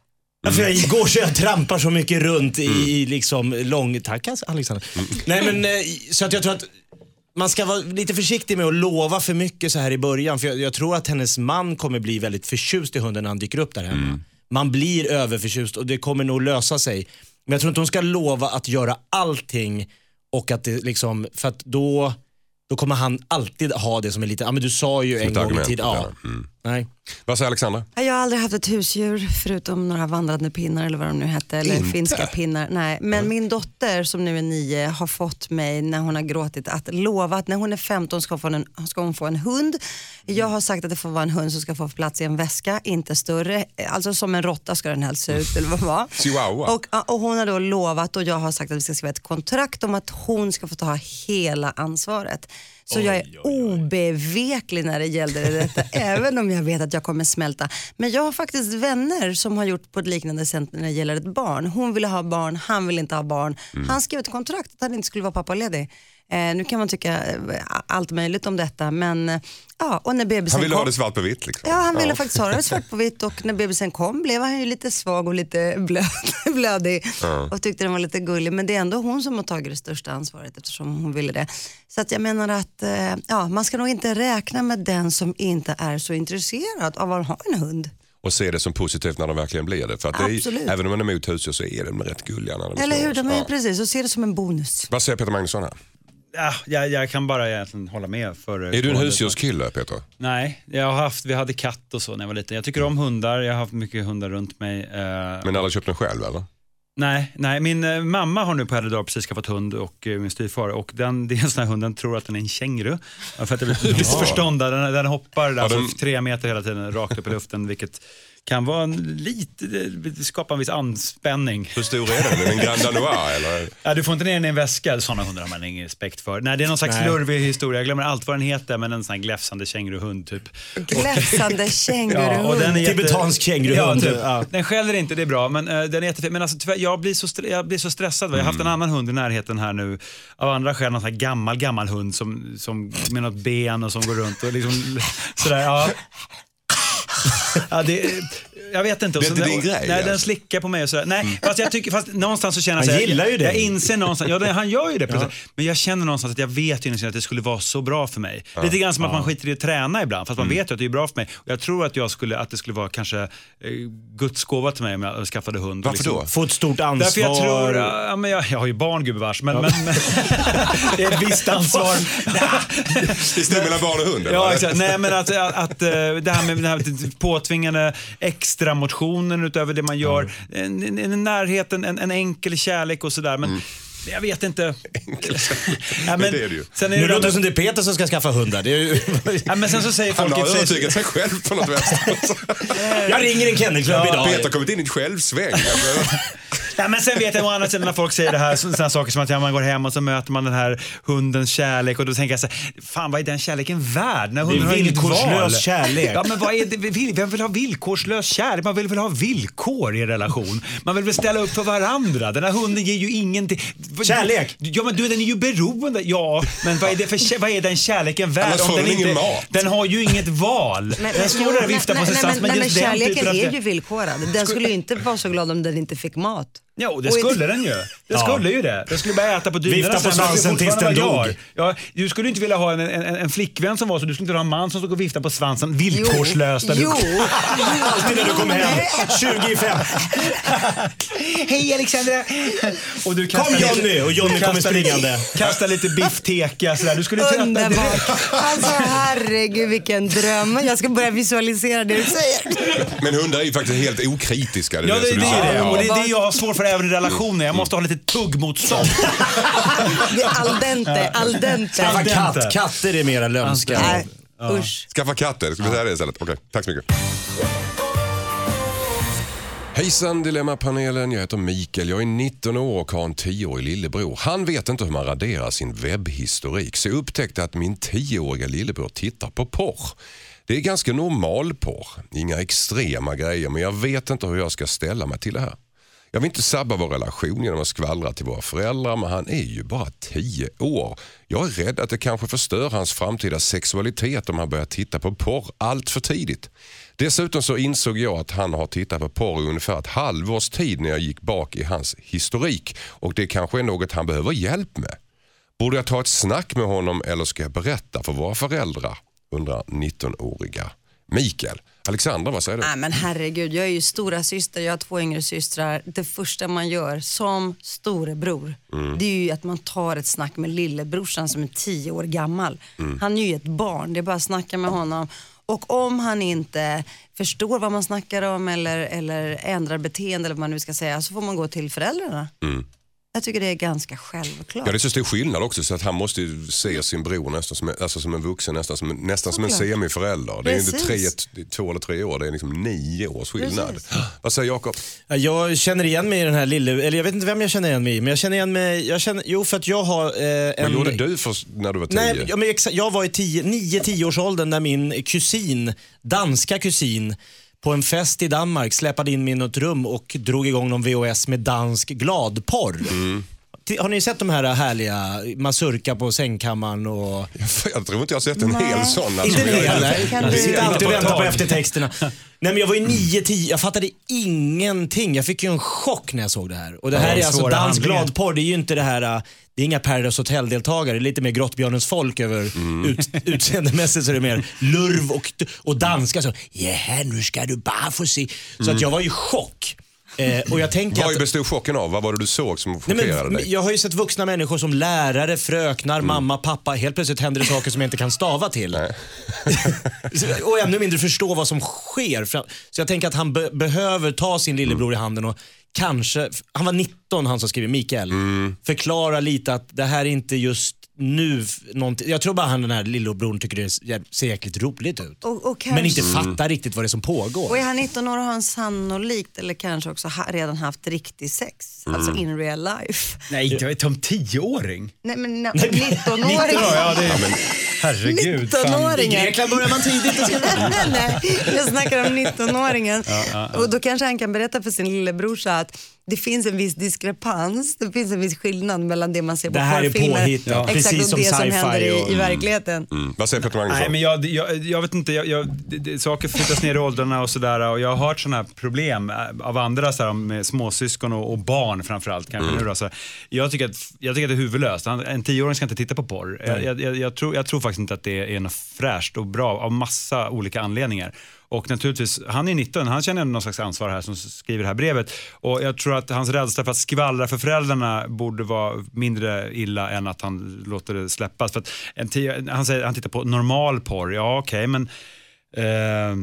Speaker 4: Ja, för jag går så jag trampar så mycket runt i, i liksom lång... Tack Alexander. Nej, men, eh, så att jag tror att man ska vara lite försiktig med att lova för mycket så här i början. För jag, jag tror att hennes man kommer bli väldigt förtjust i hunden när han dyker upp där hemma. Man blir överförtjust och det kommer nog lösa sig. Men jag tror inte hon ska lova att göra allting och att det liksom, för att då, då kommer han alltid ha det som är lite, ja men du sa ju en
Speaker 5: ett
Speaker 4: gång i tiden. Ja.
Speaker 5: ja. Mm.
Speaker 4: Nej.
Speaker 5: Vad säger Alexandra?
Speaker 6: Jag har aldrig haft ett husdjur förutom några vandrande pinnar eller vad de nu hette. Eller
Speaker 5: Inte?
Speaker 6: finska pinnar. Nej. Men min dotter som nu är nio har fått mig när hon har gråtit att lova att när hon är 15 ska hon få en, ska hon få en hund. Jag har sagt att det får vara en hund som ska få plats i en väska, inte större. Alltså som en råtta ska den helst se ut eller vad var.
Speaker 5: Chihuahua.
Speaker 6: Och, och hon har då lovat och jag har sagt att vi ska skriva ett kontrakt om att hon ska få ta hela ansvaret. Så jag är obeveklig när det gäller detta, även om jag vet att jag kommer smälta. Men jag har faktiskt vänner som har gjort på ett liknande sätt när det gäller ett barn. Hon ville ha barn, han ville inte ha barn.
Speaker 5: Mm.
Speaker 6: Han skrev ett kontrakt att han inte skulle vara pappaledig. Eh, nu kan man tycka eh, allt möjligt om detta, men eh, ja, och när bebisen
Speaker 5: Han ville
Speaker 6: kom,
Speaker 5: ha det svart på vitt. Liksom.
Speaker 6: Ja, han ville faktiskt ha det svart på vitt och när bebisen kom blev han ju lite svag och lite blöd, blödig och tyckte den var lite gullig. Men det är ändå hon som har tagit det största ansvaret eftersom hon ville det. Så att jag menar att eh, ja, man ska nog inte räkna med den som inte är så intresserad av att ha en hund.
Speaker 5: Och se det som positivt när de verkligen blir det. För att det är, även om man är emot husdjur så är de rätt gulliga. När de
Speaker 6: Eller hur? De är
Speaker 5: Ja.
Speaker 6: precis och ser det som en bonus.
Speaker 5: Vad säger Peter Magnusson här?
Speaker 7: Ja, jag, jag kan bara egentligen hålla med. För
Speaker 5: Är du en husdjurskille Peter?
Speaker 7: Nej, jag har haft, vi hade katt och så när jag var liten. Jag tycker om hundar, jag har haft mycket hundar runt mig. eh,
Speaker 5: Men aldrig köpt den själv eller?
Speaker 7: Nej, nej, min eh, mamma har nu på äldre dagar precis skaffat hund och eh, min styvfar och den, det är en sån här hund, den tror att den är en känguru. För att det blir missförstånd där. den, den hoppar
Speaker 5: Ja,
Speaker 7: alltså,
Speaker 5: den-
Speaker 7: tre meter hela tiden rakt upp i luften vilket kan vara en lite, det skapar en viss anspänning.
Speaker 5: Hur stor är den? Är den Grand Danois eller?
Speaker 7: Ja, du får inte ner den i en väska, sådana hundar har man ingen respekt för. Nej, det är någon slags lurvig historia, jag glömmer allt vad den heter, men en sån här gläfsande känguruhund typ.
Speaker 6: Gläfsande känguru.
Speaker 7: och den är jätte-
Speaker 4: Tibetansk känguruhund.
Speaker 7: Ja, typ.
Speaker 4: Ja.
Speaker 7: Den skäller inte, det är bra, men uh, den är jättefin. Men alltså, tyvärr, jag, blir så jag blir så stressad. va. Jag har haft en annan hund i närheten här nu, av andra skäl, någon sån här gammal, gammal hund som, som, med något ben och som går runt och liksom sådär, ja. Ja, det, jag vet inte. Och
Speaker 5: Det är
Speaker 7: så-
Speaker 5: inte din grej,
Speaker 7: Nej, den
Speaker 5: alltså.
Speaker 7: slickar på mig och sådär. Nej, fast jag tycker, fast någonstans så känner jag
Speaker 4: Han
Speaker 7: så
Speaker 4: gillar ju dig.
Speaker 7: jag inser någonstans, ja det, han gör ju det precis. Men jag känner någonstans att jag vet ju att det skulle vara så bra för mig. Lite grann som att man skiter i att träna ibland, fast man vet ju att det är bra för mig. Och jag tror att, jag skulle, att det skulle vara kanske eh, Guds gåva till mig om jag skaffade hund.
Speaker 5: Varför
Speaker 7: Liksom.
Speaker 5: då?
Speaker 4: Få ett stort ansvar.
Speaker 7: Därför jag tror, ja, men jag, jag har ju barn gubevars, men, men, men det är ett visst ansvar.
Speaker 5: Det står mellan barn och hund?
Speaker 7: Ja, exakt. Nej, men att, att, att eh, det här med den här påtvingade extra motionen utöver det man gör, en, en, en närhet, en, en enkel kärlek och sådär. Men jag vet inte. ja,
Speaker 5: Men det är det ju.
Speaker 7: Sen är
Speaker 4: Nu
Speaker 7: det
Speaker 4: låter det
Speaker 7: det
Speaker 4: som det är Peter som ska skaffa hundar. Det är ju...
Speaker 7: ja, men sen så säger
Speaker 5: Han
Speaker 7: folk... och
Speaker 5: har övertygat sig själv på något vänster.
Speaker 4: Jag ringer en kennelklubb
Speaker 5: Ja,
Speaker 4: idag.
Speaker 5: Peter har kommit in i ett självsväng.
Speaker 7: Ja, men sen vet jag å andra sidan när folk säger det här, sådana saker som att ja, man går hem och så möter man den här hundens kärlek och då tänker jag så här, fan vad är den kärleken värd? När hunden
Speaker 4: Det är
Speaker 7: har inget
Speaker 4: villkorslös kärlek.
Speaker 7: Ja, men vad är det? Vill- Vem vill ha villkorslös kärlek? Man vill väl ha villkor i en relation? Man vill väl ställa upp för varandra? Den här hunden ger ju ingenting.
Speaker 4: Kärlek.
Speaker 7: Ja, men du, den är ju beroende. Ja, men vad är, det för, vad är den kärleken värd?
Speaker 5: Annars får
Speaker 7: den, inte,
Speaker 5: mat.
Speaker 7: den har ju inget val. den står där och viftar på sin
Speaker 6: nej,
Speaker 7: svans.
Speaker 6: men, nej, men
Speaker 7: just den
Speaker 6: kärleken är ju villkorad. Den skulle ju inte vara så glad om den inte fick mat mat.
Speaker 7: Jo, det
Speaker 6: i-
Speaker 7: skulle den ju. Det
Speaker 4: Ja.
Speaker 7: skulle ju det. Den skulle bara äta på dynorna.
Speaker 4: Vifta på
Speaker 7: det
Speaker 4: svansen tills den dog.
Speaker 7: Ja, du skulle inte vilja ha en, en, en flickvän som var så. Du skulle inte vilja ha en man som stod och viftade på svansen villkorslöst. där du-
Speaker 6: Jo,
Speaker 4: Alltid när du kommer hem, 25.
Speaker 7: Hej Alexandra! Och du kastar
Speaker 4: Kom
Speaker 7: lite-
Speaker 4: Johnny! Och Johnny kommer springande.
Speaker 7: Kastar lite biffteka sådär. Du skulle inte äta direkt.
Speaker 6: underbart. Alltså herregud vilken dröm. Jag ska börja visualisera det du säger.
Speaker 5: Men hundar är ju faktiskt helt okritiska. Det
Speaker 7: Ja, det, det
Speaker 5: säger.
Speaker 7: det. Och det
Speaker 5: Ja.
Speaker 7: är det jag har svårt för även i relationer. Jag måste ha lite tuggmotstånd.
Speaker 6: Det är al dente, al dente.
Speaker 4: Skaffa katt. Katter är mera lömska.
Speaker 6: Nej, usch.
Speaker 5: Skaffa katter, ska vi säga det istället? Okej, tack så mycket. Hejsan Dilemmapanelen, jag heter Mikael. Jag är 19 år och har en 10-årig lillebror. Han vet inte hur man raderar sin webbhistorik så jag upptäckte att min 10-åriga lillebror tittar på porr. Det är ganska normal porr, inga extrema grejer men jag vet inte hur jag ska ställa mig till det här. Jag vill inte sabba vår relation genom att skvallra till våra föräldrar men han är ju bara 10 år. Jag är rädd att det kanske förstör hans framtida sexualitet om han börjar titta på porr allt för tidigt. Dessutom så insåg jag att han har tittat på porr i ungefär ett halvårs tid när jag gick bak i hans historik och det kanske är något han behöver hjälp med. Borde jag ta ett snack med honom eller ska jag berätta för våra föräldrar? Undrar 19-åriga Mikael. Alexandra, vad säger du?
Speaker 6: Nej men herregud, jag är ju stora syster, jag har två yngre systrar. Det första man gör som storebror, det är ju att man tar ett snack med lillebrorsan som är tio år gammal. Han är ju ett barn, det är bara att snacka med honom. Och om han inte förstår vad man snackar om eller, eller ändrar beteende eller vad man nu ska säga, så får man gå till föräldrarna. Jag tycker det är ganska självklart.
Speaker 5: Ja, det är så stor skillnad också så att han måste ju se sin bror nästan som, en- alltså som en vuxen, nästan som, en- nästan som en semiförälder. Det är inte tre, två eller tre år, det är liksom nio års skillnad.
Speaker 6: Precis.
Speaker 5: Vad säger Jakob?
Speaker 4: Ja, Jag känner igen mig i den här lille, eller jag vet inte vem jag känner igen mig i, men jag känner igen mig, jag känner, jo för att jag har eh, en...
Speaker 5: Vad gjorde du för, när du var tio?
Speaker 4: Nej, men exa- jag var i 9-10 års åldern när min kusin, danska kusin, på en fest i Danmark släpade in mig i något rum och drog igång någon VHS med dansk gladporr.
Speaker 5: Mm.
Speaker 4: Har ni sett de här härliga mazurka på sängkammaren och...
Speaker 5: Jag tror inte jag har sett en hel sån. Alltså.
Speaker 4: Inte?
Speaker 6: Kan
Speaker 4: Jag
Speaker 6: du-
Speaker 4: sitter alltid och väntar på eftertexterna. Nej men jag var ju 9-10, jag fattade ingenting. Jag fick ju en chock när jag såg det här. Och det här
Speaker 7: Ja,
Speaker 4: är alltså
Speaker 7: handlingar.
Speaker 4: gladporr, det är ju inte det här, det är inga Paradise Hotel-deltagare, det är lite mer Grottbjörnens folk över ut, utseendemässigt så är det mer lurv och, och danska så, ja nu ska du bara få se. Så att jag var ju i chock. Eh, och jag tänker
Speaker 5: Vad
Speaker 4: att...
Speaker 5: bestod chocken av? Vad var det du såg som chockerade dig?
Speaker 4: jag har ju sett vuxna människor som lärare, fröknar, mamma, pappa. Helt plötsligt händer det saker som jag inte kan stava till. och ännu mindre förstå vad som sker. Så jag tänker att han be- behöver ta sin lillebror i handen och kanske, han var 19 han som skriver, Mikael. Förklara lite att det här är inte just nu någonting. Jag tror bara han den här lillebror tycker det ser- jäkligt roligt ut.
Speaker 6: Och, och
Speaker 4: Men inte
Speaker 6: kanske-
Speaker 4: fattar riktigt vad det är som pågår.
Speaker 6: Och är han 19 år har han sannolikt eller kanske också ha, redan haft riktig sex, alltså in real life.
Speaker 7: Nej, inte vet om tioåring.
Speaker 6: Nej men na- 19-åring.
Speaker 7: Ja, det är, herregud. fan.
Speaker 6: 19-åringen.
Speaker 4: I Grekland börjar man tidigt. och ska-
Speaker 6: Nej, jag snackar om 19-åringen. Och då kanske han kan berätta för sin lillebrorsa att det finns en viss diskrepans, det finns en viss skillnad mellan det man ser på porrfilmer exakt,
Speaker 4: precis
Speaker 6: och
Speaker 4: som
Speaker 6: det som händer i,
Speaker 4: och-
Speaker 6: i verkligheten.
Speaker 5: Mm. Vad säger Peter Magnusson?
Speaker 7: Nej, men jag, jag, jag vet inte, jag, jag, det, det, saker flyttas ner i åldrarna och sådär och jag har hört sådana här problem äh, av andra så här, med småsyskon och, och barn framförallt. Kanske nu då, så jag, tycker att, jag tycker att det är huvudlöst. Han- En tioåring ska inte titta på porr. Jag, jag, tror, jag tror faktiskt inte att det är något fräscht och bra av massa olika anledningar. Och naturligtvis, han är 19, han känner någon slags ansvar här som skriver det här brevet. Och jag tror att hans rädsla för att skvallra för föräldrarna borde vara mindre illa än att han låter det släppas. För att en han säger han tittar på normal porr, ja okej men eh,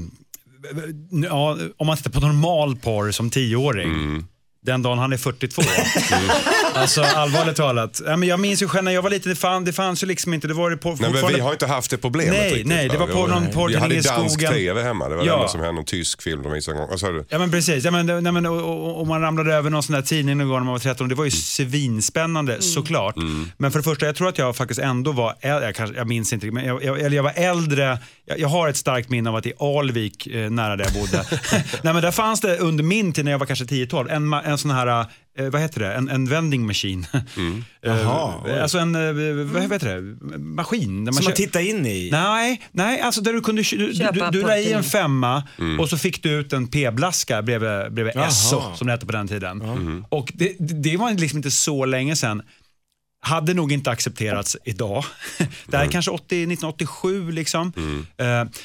Speaker 7: ja, om man tittar på normal porr som tioåring, den dagen han är 42. Alltså allvarligt talat. Ja, men jag minns ju själv när jag var liten, det, fan, det fanns ju liksom inte, det var ju på,
Speaker 5: Nej, men vi har inte haft det problemet
Speaker 7: Nej,
Speaker 5: riktigt.
Speaker 7: nej, det var
Speaker 5: va?
Speaker 7: på någon
Speaker 5: Vi
Speaker 7: porrtidning
Speaker 5: hade
Speaker 7: i
Speaker 5: dansk
Speaker 7: skogen.
Speaker 5: tv hemma, det var
Speaker 7: Ja.
Speaker 5: det enda som hände, någon tysk film de visade en gång. Du?
Speaker 7: Ja men precis, ja, men, nej, men, och, och, och man ramlade över någon sån där tidning någon gång när man var 13 det var ju svinspännande såklart. Men för det första, jag tror att jag faktiskt ändå var, äl- jag, kanske, jag minns inte, men jag, jag, eller jag var äldre, jag, jag har ett starkt minne av att i Alvik, eh, nära där jag bodde, nej men där fanns det under min tid när jag var kanske 10-12, en, en sån här eh, vad heter det, en, en vending machine.
Speaker 5: Mm.
Speaker 7: Eh, alltså en, eh, vad heter det, maskin. Där
Speaker 4: Som
Speaker 7: kö-
Speaker 4: man tittar in i.
Speaker 7: Nej, nej, alltså där du kunde du,
Speaker 6: Köpa
Speaker 7: du, du, la i en
Speaker 6: porrtidning.
Speaker 7: femma
Speaker 5: Mm.
Speaker 7: och så fick du ut en p-blaska bredvid, bredvid
Speaker 4: Jaha.
Speaker 7: Esso som det hette på den tiden. Och det, det det var liksom inte så länge sedan. Hade nog inte accepterats idag. Det här är kanske 80, 1987 liksom. Eh,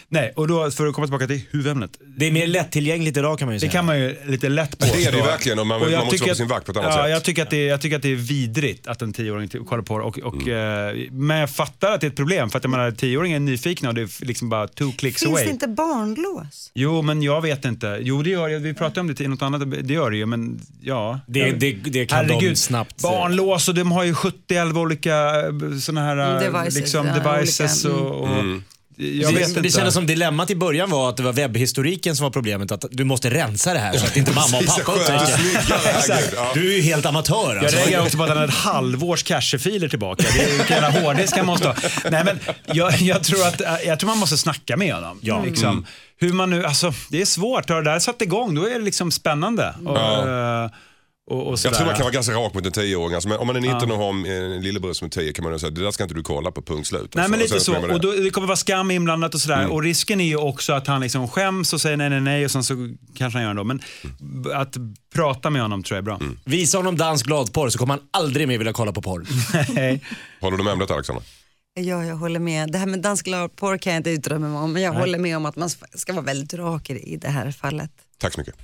Speaker 7: nej, och då för att komma tillbaka till huvudämnet.
Speaker 4: Det är mer lättillgängligt idag kan man ju
Speaker 7: Det
Speaker 4: säga.
Speaker 7: kan man ju lite lätt
Speaker 5: Det är
Speaker 7: påstå.
Speaker 5: det ju verkligen och man-
Speaker 7: Och
Speaker 5: man måste vara på sin vakt på ett annat
Speaker 7: ja,
Speaker 5: sätt.
Speaker 7: Jag tycker, att det, jag tycker att det är vidrigt att en tioåring kollar på det. Och, och, eh, men jag fattar att det är ett problem för att jag menar, tioåringar är nyfikna och det är liksom bara two clicks
Speaker 6: Finns
Speaker 7: away.
Speaker 6: det inte barnlås?
Speaker 7: Jo, men jag vet inte. Jo, det gör det. Vi pratade om det i något annat. Det gör det ju, men ja.
Speaker 4: Det- det- det kan de snabbt,
Speaker 7: Barnlås och de har ju 70-11 olika sådana här
Speaker 6: Mm,
Speaker 7: eh,
Speaker 6: devices,
Speaker 7: liksom,
Speaker 6: ja,
Speaker 7: devices
Speaker 6: olika,
Speaker 7: och... och
Speaker 5: Mm.
Speaker 7: Jag vet
Speaker 4: det,
Speaker 7: inte.
Speaker 4: det kändes som dilemmat i början var att det var webbhistoriken som var problemet. Att du måste rensa det här så att inte mamma och pappa upptäcker.
Speaker 5: Ja.
Speaker 4: Du är ju helt amatör
Speaker 7: Jag
Speaker 4: alltså.
Speaker 7: reagerar också på att han har ett halvårs cachefiler tillbaka. Det är vilken jävla hårddisk han måste ha. Nej, men jag, jag, tror att, jag tror man måste snacka med honom.
Speaker 4: Ja.
Speaker 7: Liksom. Hur man nu, alltså, det är svårt. Har det där satt igång, då är det liksom spännande. Och, eh, och, och
Speaker 5: Jag tror man kan vara ganska rak mot en tioåring. Alltså, om man är 19 och har en lillebror som är 10 kan man ju säga det där ska inte du kolla på, punkt slut.
Speaker 7: Nej
Speaker 5: Alltså,
Speaker 7: men
Speaker 5: och
Speaker 7: lite så.
Speaker 5: det.
Speaker 7: Och då, det kommer vara skam inblandat och sådär. Och risken är ju också att han liksom skäms och säger nej, nej, nej och sen så kanske han gör det. Men b- att prata med honom tror jag är bra.
Speaker 4: Visa honom dansk gladporr så kommer han aldrig mer vilja kolla på porr.
Speaker 7: Nej.
Speaker 5: Håller du med om detta Alexandra?
Speaker 6: Ja, jag håller med. Det här med dansk porr kan jag inte yttra mig om, men jag håller med om att man ska vara väldigt rak i det här fallet.
Speaker 5: Tack så mycket.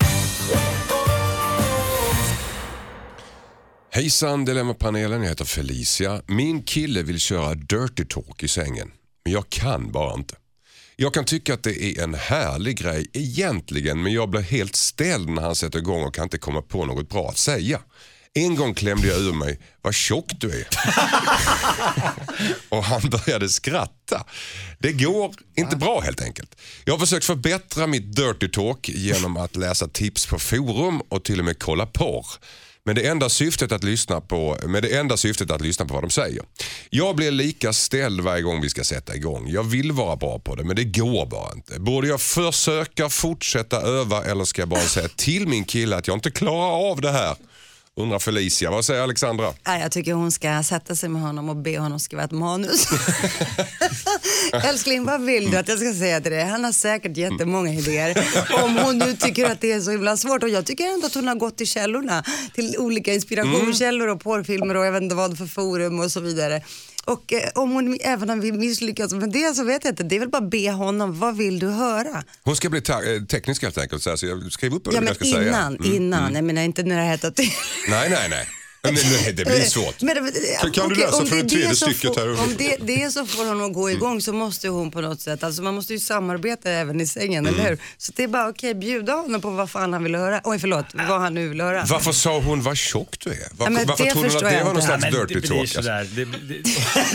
Speaker 5: Hejsan Dilemmapanelen, jag heter Felicia. Min kille vill köra dirty talk i sängen, men jag kan bara inte. Jag kan tycka att det är en härlig grej egentligen, men jag blir helt ställd när han sätter igång och kan inte komma på något bra att säga. En gång klämde jag ur mig, vad tjock du är. och han började skratta. Det går inte bra helt enkelt. Jag har försökt förbättra mitt dirty talk genom att läsa tips på forum och till och med kolla porr. Men det enda syftet att lyssna på, med det enda syftet att lyssna på vad de säger. Jag blir lika ställd varje gång vi ska sätta igång. Jag vill vara bra på det men det går bara inte. Borde jag försöka fortsätta öva eller ska jag bara säga till min kille att jag inte klarar av det här? Undrar Felicia. Vad säger Alexandra?
Speaker 6: Jag tycker hon ska sätta sig med honom och be honom skriva ett manus. Älskling, vad vill du att jag ska säga till dig? Han har säkert jättemånga idéer. Om hon nu tycker att det är så himla svårt. Och jag tycker ändå att hon har gått till källorna. Till olika inspirationskällor och porrfilmer och jag vet inte vad för forum och så vidare. Och eh, om hon även har misslyckats med det så vet jag inte. Det är väl bara be honom, vad vill du höra?
Speaker 5: Hon ska bli eh, teknisk helt enkelt. Så här, så jag skriver upp vad
Speaker 6: Ja
Speaker 5: jag
Speaker 6: men
Speaker 5: ska säga.
Speaker 6: innan, innan. Jag menar inte när det har hettat till.
Speaker 5: Nej, nej, nej. Men det, det blir svårt.
Speaker 6: Men,
Speaker 5: Kan- kan du
Speaker 6: okej,
Speaker 5: läsa
Speaker 6: om
Speaker 5: för
Speaker 6: det-
Speaker 5: det
Speaker 6: det
Speaker 5: tredje stycket
Speaker 6: får-
Speaker 5: här? Mm.
Speaker 6: Om det, det är så får hon att gå igång så måste hon på något sätt, alltså man måste ju samarbeta även i sängen,
Speaker 5: Mm.
Speaker 6: eller hur? Så det är bara okej, bjuda honom på vad fan han vill höra. Oj förlåt, vad han nu vill höra.
Speaker 5: Varför sa hon vad tjock du är? Var,
Speaker 6: Ja,
Speaker 5: varför
Speaker 6: det
Speaker 5: trodde hon att det var någon slags dirty
Speaker 7: det blir
Speaker 5: talk? Alltså?
Speaker 7: sådär. Det, det,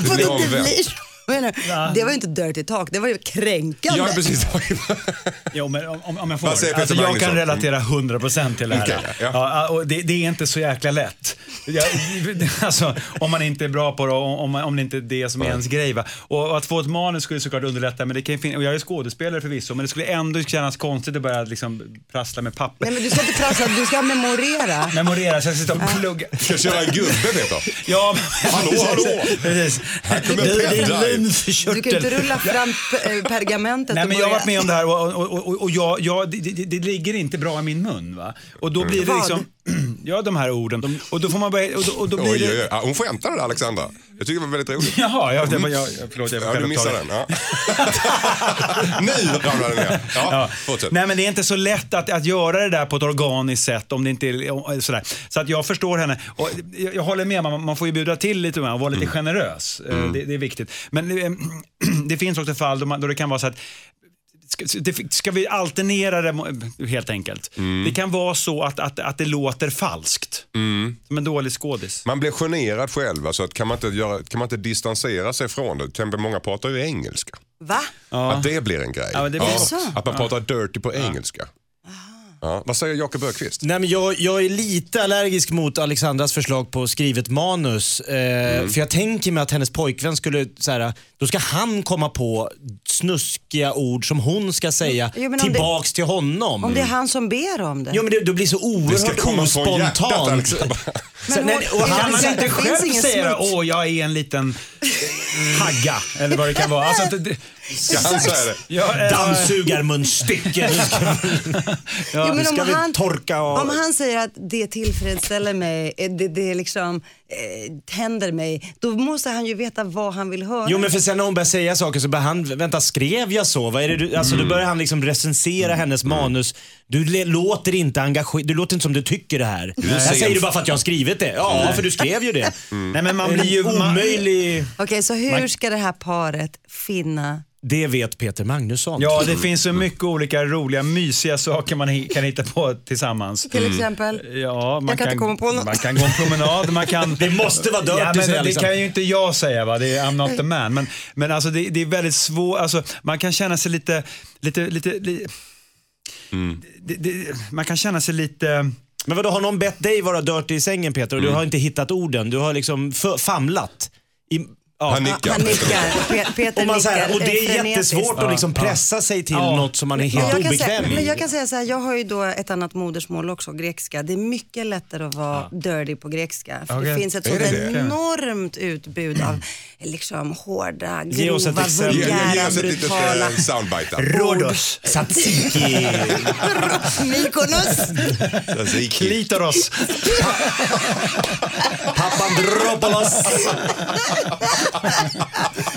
Speaker 5: Det
Speaker 6: Vadå,
Speaker 5: blir
Speaker 6: det
Speaker 5: omvänt.
Speaker 6: blir så? Menar du? Det var ju inte dirty talk, det var ju kränkande.
Speaker 5: Ja, precis.
Speaker 7: Jo, men om, om- jag får. Alltså, jag
Speaker 5: Magnusson?
Speaker 7: kan relatera 100% till det här.
Speaker 5: Okej, ja.
Speaker 7: Ja, och det, det är inte så jäkla lätt. Jag, alltså, om man inte är bra på det om, om det inte är det som är ens grej. Va? Och att få ett manus skulle såklart underlätta. Men det kan fin- och jag är skådespelare förvisso, men det skulle ändå kännas konstigt att börja liksom prassla med papper.
Speaker 6: Nej men du ska inte prassla, du ska memorera.
Speaker 7: Memorera, så jag ska sitta och plugga.
Speaker 5: Ska jag köra en gubbe Peter?
Speaker 7: Ja, men,
Speaker 5: Hallå, hallå!
Speaker 7: Precis.
Speaker 5: kommer
Speaker 7: Det, en
Speaker 6: Du kan inte rulla fram eh, pergamentet
Speaker 7: Nej, men jag har varit med om det här och, och, och, och jag, jag, det, det, det ligger inte bra i min mun. Va? Och då blir det
Speaker 6: Vad?
Speaker 7: ja de här orden. Och då får man börja, och då, och då blir
Speaker 5: Oj,
Speaker 7: det...
Speaker 5: oj, oj. Hon skämtade där Alexandra. Jag tycker det var väldigt roligt.
Speaker 7: Jaha, jag, jag, jag, förlåt jag
Speaker 5: Ja, du missade
Speaker 7: det.
Speaker 5: den. Ja. nu ramlade den ner. Ja,
Speaker 7: Ja.
Speaker 5: fortsätt.
Speaker 7: Nej men det är inte så lätt att, att göra det där på ett organiskt sätt om det inte är sådär. Så att jag förstår henne. Och jag, jag håller med, man, man får ju bjuda till lite och vara lite
Speaker 5: Mm.
Speaker 7: generös. Eh, Det, det är viktigt. Men eh, det finns också fall då, man, då det kan vara så att Ska, det, ska vi alternera det helt enkelt?
Speaker 5: Mm.
Speaker 7: Det kan vara så att, att, att det låter falskt. Som en dålig skådis.
Speaker 5: Man blir generad själv. Alltså, att kan, man inte göra, kan man inte distansera sig från det? Till många pratar ju engelska.
Speaker 6: Va?
Speaker 5: Att det blir en grej.
Speaker 7: Ja, blir
Speaker 6: också-
Speaker 5: Att man pratar dirty på engelska. Ja. Vad säger Jakob Öqvist?
Speaker 4: Nej, men jag, jag är lite allergisk mot Alexandras förslag på skrivet manus. Eh,
Speaker 5: Mm.
Speaker 4: För jag tänker mig att hennes pojkvän skulle, så här, då ska han komma på snuskiga ord som hon ska säga
Speaker 6: Jo, om det-
Speaker 4: tillbaks till honom.
Speaker 6: Om det är han som ber om det.
Speaker 4: Jo men det, det blir så
Speaker 5: Det ska
Speaker 4: oerhört ospontant.
Speaker 5: Alexander.
Speaker 4: Så, nej, och
Speaker 7: Kan
Speaker 4: han,
Speaker 6: Det
Speaker 7: inte själv säga åh jag är en liten hagga eller vad det kan vara. Alltså, det,
Speaker 5: Ska han säga det?
Speaker 7: ja, eh,
Speaker 4: Dammsugarmunstycke. Vi,
Speaker 6: Jo, men
Speaker 4: ska
Speaker 6: om
Speaker 4: vi
Speaker 6: han-
Speaker 4: torka av.
Speaker 6: Om han säger att det tillfredsställer mig, eh, det, det liksom eh, tänder mig, då måste han ju veta vad han vill höra.
Speaker 4: Jo men för sen när hon börjar säga saker så börjar han, vänta skrev jag så? Vad är det du, alltså
Speaker 5: Mm.
Speaker 4: då börjar han liksom recensera hennes manus. Du låter inte engagerad, du låter inte som du tycker det här. Det här
Speaker 5: sen-
Speaker 4: säger du bara för att jag har skrivit det. Ja, för du skrev ju det.
Speaker 7: nej, men man blir ju...
Speaker 4: Omöjlig...
Speaker 6: Okej, så hur ska det här paret finna
Speaker 4: Det vet Peter Magnusson.
Speaker 7: ja, det finns så mycket olika roliga, mysiga saker man kan hitta på tillsammans.
Speaker 6: till exempel?
Speaker 7: Ja, man
Speaker 6: Jag kan inte komma på något.
Speaker 7: Man kan gå en promenad, man kan...
Speaker 4: Det måste vara dirty,
Speaker 7: ja, men Det
Speaker 4: Alexander.
Speaker 7: kan ju inte jag säga, va? det är I'm not the man. Men, men alltså, det, det är väldigt svårt, alltså, man kan känna sig lite... lite, lite, li, det, det, man kan känna sig lite...
Speaker 4: Men vadå, har någon bett dig vara dirty i sängen Peter och du har inte hittat orden? Du har liksom famlat? I, ja.
Speaker 5: Han nickar.
Speaker 6: Han nickar. Pe- Peter
Speaker 4: Och, man, så här,
Speaker 6: nickar
Speaker 4: och det är
Speaker 6: frenetiskt.
Speaker 4: jättesvårt att liksom pressa sig till
Speaker 7: Ja.
Speaker 4: något som man är
Speaker 6: Men
Speaker 4: helt
Speaker 6: jag, kan
Speaker 4: obekväm i.
Speaker 6: men jag kan säga så här, jag har ju då ett annat modersmål också, grekiska. Det är mycket lättare att vara dirty på grekiska. För
Speaker 7: Okej.
Speaker 6: Det finns ett
Speaker 5: Är
Speaker 6: sånt
Speaker 5: det det?
Speaker 6: enormt utbud av liksom, hårda,
Speaker 4: Ge oss ett
Speaker 6: grova,
Speaker 4: exempel.
Speaker 5: Ge, ge
Speaker 6: vulgära,
Speaker 5: oss ett litet
Speaker 6: brutala.
Speaker 5: eh, soundbite där.
Speaker 7: Rhodos.
Speaker 4: Tzatziki.
Speaker 6: Mykonos!
Speaker 7: Klitoros.
Speaker 4: Papandropoulos.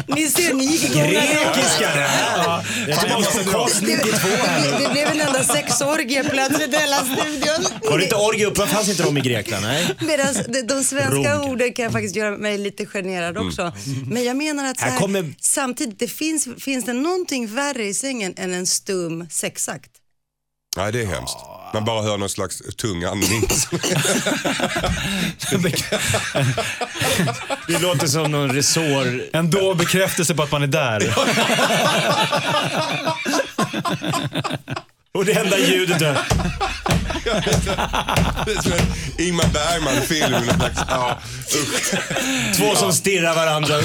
Speaker 6: Ni ser, ni gick igång.
Speaker 4: Grekiska det här. Jag tror man måste ta oss 92 här nu.
Speaker 6: Det, blev en enda sexorgie plötsligt i hela studion.
Speaker 4: Var det inte orgie uppe? Fanns inte de i Grekland? Nej.
Speaker 6: Medan de, de svenska
Speaker 4: Rog.
Speaker 6: orden kan faktiskt göra mig lite generad också. Men jag menar att så
Speaker 4: Här
Speaker 6: här,
Speaker 4: kommer-
Speaker 6: samtidigt, det finns, finns det någonting värre i sängen än en stum sexakt?
Speaker 5: Nej, det är hemskt. Man bara hör någon slags tung andning.
Speaker 4: Det låter som någon resår.
Speaker 7: En då bekräftelse på att man är där.
Speaker 4: Och det enda ljudet är...
Speaker 5: Det är som en Ingmar Bergman-film. Ja, usch.
Speaker 4: Två som stirrar varandra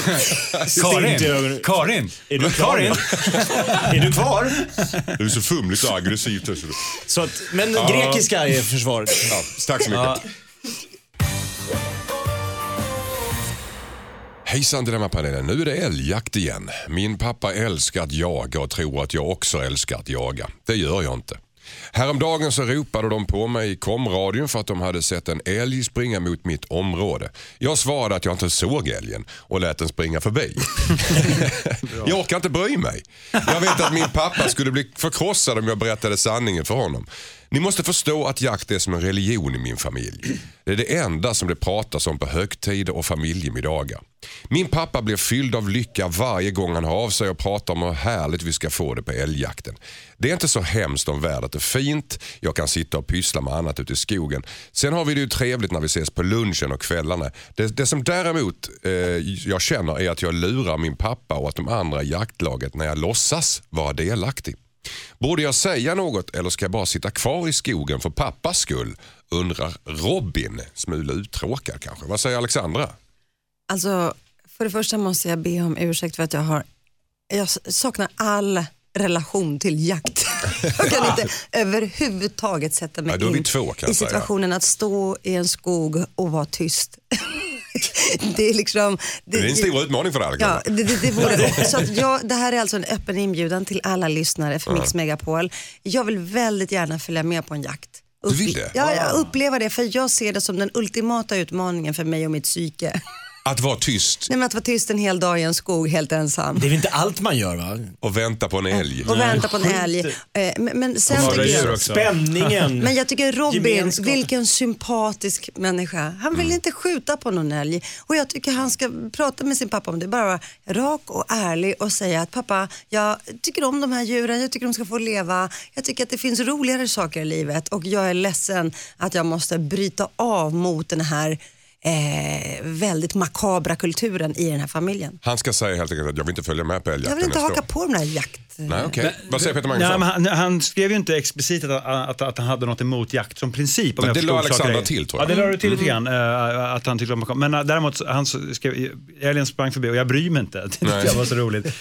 Speaker 4: stint i ögonen.
Speaker 7: Karin. Karin.
Speaker 4: Är du kvar?
Speaker 7: Karin.
Speaker 4: Är du kvar?
Speaker 5: Du är så fumligt och aggressivt.
Speaker 4: Så att, men grekiska är försvaret.
Speaker 5: Ja, tack så mycket. Hejsan Dilemmapanelen, nu är det älgjakt igen. Min pappa älskar att jaga och tror att jag också älskar att jaga. Det gör jag inte. Häromdagen så ropade de på mig i komradion för att de hade sett en älg springa mot mitt område. Jag svarade att jag inte såg älgen och lät den springa förbi. jag orkar inte bry mig. Jag vet att min pappa skulle bli förkrossad om jag berättade sanningen för honom. Ni måste förstå att jakt är som en religion i min familj. Det är det enda som det pratas om på högtider och familjemiddagar. Min pappa blir fylld av lycka varje gång han har av sig och pratar om hur härligt vi ska få det på älgjakten. Det är inte så hemskt om vädret är fint, jag kan sitta och pyssla med annat ute i skogen. Sen har vi det ju trevligt när vi ses på lunchen och kvällarna. Det, det som däremot eh, jag känner är att jag lurar min pappa och att de andra i jaktlaget när jag låtsas vara delaktig. Borde jag säga något eller ska jag bara sitta kvar i skogen för pappas skull? Undrar Robin, smula uttråkad kanske. Vad säger Alexandra?
Speaker 6: Alltså, för det första måste jag be om ursäkt för att jag har, jag saknar all relation till jakt. Jag kan inte överhuvudtaget sätta mig
Speaker 5: Ja,
Speaker 6: in
Speaker 5: två,
Speaker 6: i
Speaker 5: säga.
Speaker 6: situationen att stå i en skog och vara tyst. det är liksom...
Speaker 5: Det är en stor utmaning för dig
Speaker 6: Ja, det, det, det, vore, så jag, det här är alltså en öppen inbjudan till alla lyssnare för Mix Megapol. Jag vill väldigt gärna följa med på en jakt.
Speaker 5: Du vill det?
Speaker 6: Ja, jag upplever det för jag ser det som den ultimata utmaningen för mig och mitt psyke.
Speaker 5: Att vara tyst
Speaker 6: Nej, men att vara tyst en hel dag i en skog helt ensam.
Speaker 4: Det är väl inte allt man gör va?
Speaker 5: och vänta på en älg.
Speaker 6: Och vänta på en älg. Eh, Men, men sen tycker jag.
Speaker 4: Spänningen.
Speaker 6: men jag tycker Robin,
Speaker 4: Gemenskap.
Speaker 6: vilken sympatisk människa. Han vill inte skjuta på någon älg och jag tycker han ska prata med sin pappa om det. Bara vara rak och ärlig och säga att pappa, jag tycker om de här djuren, jag tycker de ska få leva. Jag tycker att det finns roligare saker i livet och jag är ledsen att jag måste bryta av mot den här eh, väldigt makabra kulturen i den här familjen.
Speaker 5: Han ska säga helt enkelt att jag vill inte följa med på älgjakten
Speaker 6: Jag vill inte haka på den här jakt...
Speaker 5: Nej, okej. Vad säger Peter
Speaker 7: Nej,
Speaker 5: Magnusson?
Speaker 7: men han, han skrev ju inte explicit att, att, att han hade något emot jakt som princip. Om
Speaker 5: Men det la Alexandra till, tror jag.
Speaker 7: Ja, det la du till lite
Speaker 5: Mm.
Speaker 7: grann. eh, att han tyckte om Men uh, däremot, han skrev, älgen sprang förbi och jag bryr mig inte. Det
Speaker 5: Nej.
Speaker 7: jag var så roligt. Eh,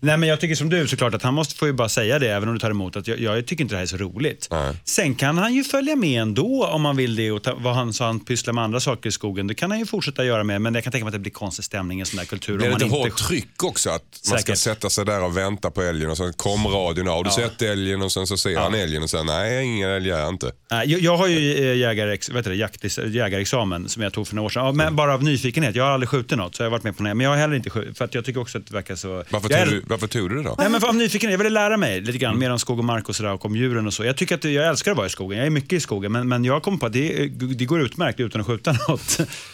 Speaker 7: nej, men jag tycker som du såklart att han måste få ju bara säga det, även om du tar emot, att jag, jag tycker inte det här är så roligt.
Speaker 5: Nej.
Speaker 7: Sen kan han ju följa med ändå om man vill det och ta, vad han sa, han pysslar med andra saker i skogen. Det kan han ju fortsätta göra med, men jag kan tänka mig att det blir konstig stämning i en sån där kultur.
Speaker 5: Det är lite
Speaker 7: inte
Speaker 5: hårt tryck också att man ska
Speaker 7: Säkert.
Speaker 5: sätta sig där och vänta på älgen och sen kom radion. Har du sett älgen? Och sen så ser han älgen och säger nej, ingen älg är jag inte.
Speaker 7: Jag, jag har ju eh, jägarex, heter det, jakt, jägarexamen som jag tog för några år sedan. Ja, men bara av nyfikenhet. Jag har aldrig skjutit något, så jag har varit med på det. Men jag har heller inte skjutit, för att jag tycker också att det verkar så...
Speaker 5: Varför
Speaker 7: jag
Speaker 5: tog,
Speaker 7: är-
Speaker 5: du, varför tog du det då?
Speaker 7: Nej, men för av nyfikenhet. Jag ville lära mig lite grann mer om skog och mark och sådär och om djuren och så. Jag tycker att jag älskar att vara i skogen. Jag är mycket i skogen, men, men jag kommer på att det, det går utmärkt utan att skjuta något.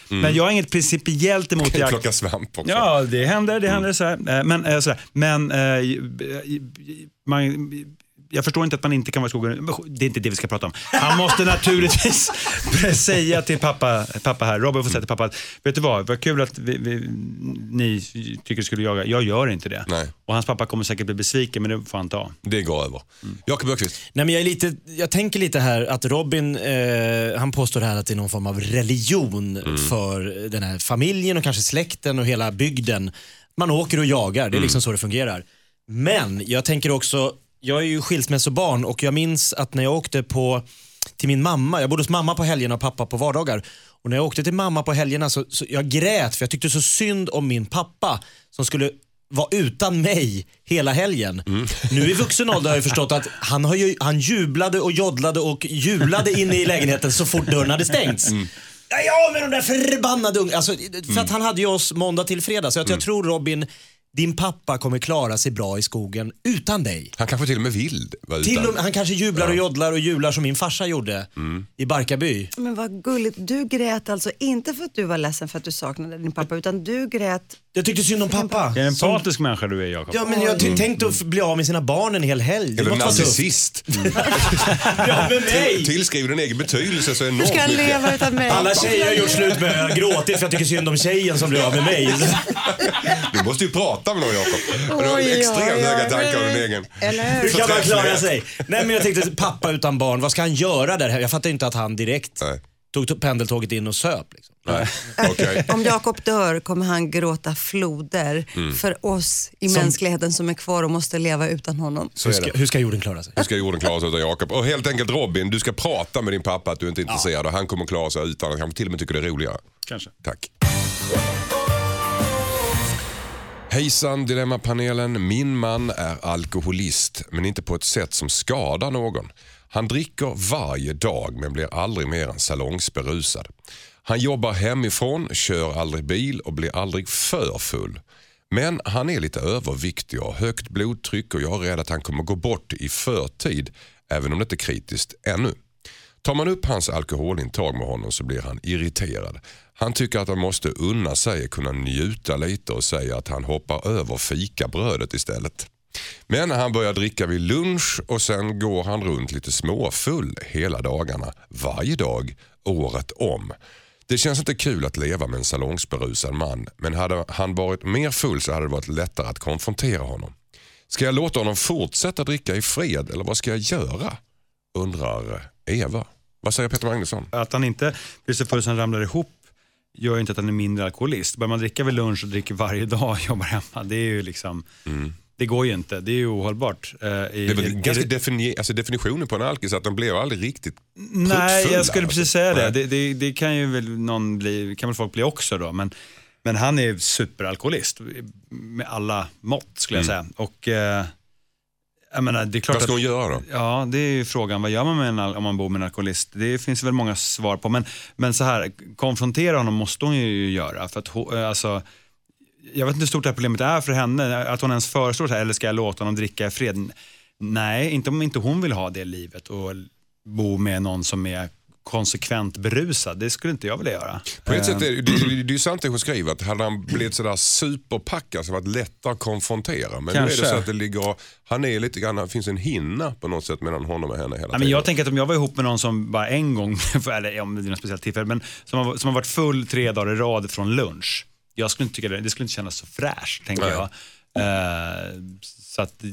Speaker 7: Men jag har inget principiellt emot jakt.
Speaker 5: plocka svamp också.
Speaker 7: Ja, det händer. Det händer så här. Men, så här. men man, jag förstår inte att man inte kan vara i skogen. Det är inte det vi ska prata om. Han måste naturligtvis säga till pappa, pappa här, Robin får säga till pappa att, vet du vad, vad kul att vi, vi, ni tycker skulle jaga. Jag gör inte det.
Speaker 5: Nej.
Speaker 7: Och hans pappa kommer säkert bli besviken, men det får han ta.
Speaker 5: Det går över. Jakob Öqvist.
Speaker 4: Nej, men jag, är lite, jag tänker lite här att Robin, eh, han påstår här att det är någon form av religion för den här familjen och kanske släkten och hela bygden. Man åker och jagar, det är liksom så det fungerar. Men jag tänker också, jag är ju skilsmässobarn och jag minns att när jag åkte på, till min mamma, jag bodde hos mamma på helgerna och pappa på vardagar. Och när jag åkte till mamma på helgerna så, så jag grät för jag tyckte så synd om min pappa som skulle vara utan mig hela helgen. Nu i vuxen ålder har jag förstått att han, har ju, han jublade och joddlade och julade inne i lägenheten så fort dörren hade stängts. Ja, med de där förbannade unga. Alltså, för att han hade ju oss måndag till fredag. Så att jag tror Robin, din pappa kommer klara sig bra i skogen utan dig.
Speaker 5: Han kanske till och med vill vara
Speaker 4: Till och med, han kanske jublar och joddlar och jular som min farsa gjorde i Barkarby.
Speaker 6: Men vad gulligt. Du grät alltså inte för att du var ledsen för att du saknade din pappa, utan du grät
Speaker 4: Jag tyckte synd om pappa.
Speaker 7: Jag är en empatisk människa du är, Jakob.
Speaker 4: Ja, men jag ty- tänkte att bli av med sina barn en hel helg. Det
Speaker 5: Eller
Speaker 4: måste vara tufft.
Speaker 5: narcissist.
Speaker 4: Ja, med mig.
Speaker 5: Tillskriver din egen betydelse så
Speaker 6: Du
Speaker 5: enormt
Speaker 6: ska
Speaker 5: mycket.
Speaker 6: leva utan mig.
Speaker 4: Alla tjejer har gjort slut med jag har gråtit för jag tycker synd om tjejen som blir av med mig.
Speaker 5: Du måste ju prata med någon Jakob. Du har
Speaker 6: Oj,
Speaker 5: extremt
Speaker 6: oj, oj,
Speaker 5: höga tankar om din egen.
Speaker 6: Eller
Speaker 4: Hur kan man klara sig? Nej men jag tänkte, pappa utan barn, vad ska han göra där? Jag fattar inte att han direkt
Speaker 5: Nej.
Speaker 4: Tog pendeltåget in och söp. Liksom.
Speaker 5: Nej. Okej.
Speaker 6: Om Jakob dör kommer han gråta floder
Speaker 5: Mm.
Speaker 6: för oss i
Speaker 4: Som-
Speaker 6: mänskligheten som är kvar och måste leva utan honom.
Speaker 5: Så
Speaker 4: Hur ska, hur ska jorden klara sig?
Speaker 5: Hur ska jorden klara sig utan Jakob? Och helt enkelt Robin, du ska prata med din pappa att du inte är intresserad och han kommer klara sig utan. Han kanske till och med tycker det är roligare.
Speaker 7: Kanske.
Speaker 5: Tack. Hejsan Dilemmapanelen. Min man är alkoholist men inte på ett sätt som skadar någon. Han dricker varje dag men blir aldrig mer än salongsberusad. Han jobbar hemifrån, kör aldrig bil och blir aldrig för full. Men han är lite överviktig och har högt blodtryck och jag är rädd att han kommer gå bort i förtid även om det inte är kritiskt ännu. Tar man upp hans alkoholintag med honom så blir han irriterad. Han tycker att han måste unna sig att kunna njuta lite och säger att han hoppar över fikabrödet istället. Men han börjar dricka vid lunch och sen går han runt lite småfull hela dagarna, varje dag, året om. Det känns inte kul att leva med en salongsberusad man men hade han varit mer full så hade det varit lättare att konfrontera honom. Ska jag låta honom fortsätta dricka i fred eller vad ska jag göra? Undrar Eva. Vad säger Peter Magnusson?
Speaker 7: Att han inte blir så full så han ramlar ihop gör ju inte att han är mindre alkoholist. Börjar man dricka vid lunch och dricker varje dag och jobbar hemma, det är ju liksom, det går ju inte. Det är ju ohållbart. eh, i-
Speaker 5: Mm. Det är väl ganska defini- alltså definitionen på en alkis att de blev aldrig riktigt
Speaker 7: Nej, jag skulle
Speaker 5: alltså.
Speaker 7: precis säga det. Det, det. det kan ju väl någon bli, kan väl folk bli också då. Men, men han är superalkoholist med alla mått skulle jag säga. Och eh, jag menar, det är klart
Speaker 5: Mm. Vad ska hon göra då?
Speaker 7: Ja, det är ju frågan. Vad gör man med en, om man bor med en alkoholist? Det finns väl många svar på. Men, men så här, konfrontera honom måste hon ju göra. För att, alltså, jag vet inte hur stort det här problemet är för henne. Att hon ens föreslår så här, eller ska jag låta honom dricka i fred? Nej, inte om inte hon vill ha det livet och bo med någon som är konsekvent berusad. Det skulle inte jag vilja göra.
Speaker 5: På ett sätt är det, det, det är ju sant det hon skriver, att hade han blivit sådär superpackad så hade det varit lättare att konfrontera. Men nu är det
Speaker 7: Kanske.
Speaker 5: så att det ligger, han är lite grann, det finns en hinna på något sätt mellan honom och henne hela
Speaker 7: men
Speaker 5: tiden.
Speaker 7: jag tänker att om jag var ihop med någon som bara en gång, eller om det är något speciellt tillfälle, men som har, som har varit full tre dagar i rad från lunch. Jag skulle inte tycka det, det skulle inte kännas så fräscht, tänker
Speaker 5: Nej.
Speaker 7: jag. Eh, så att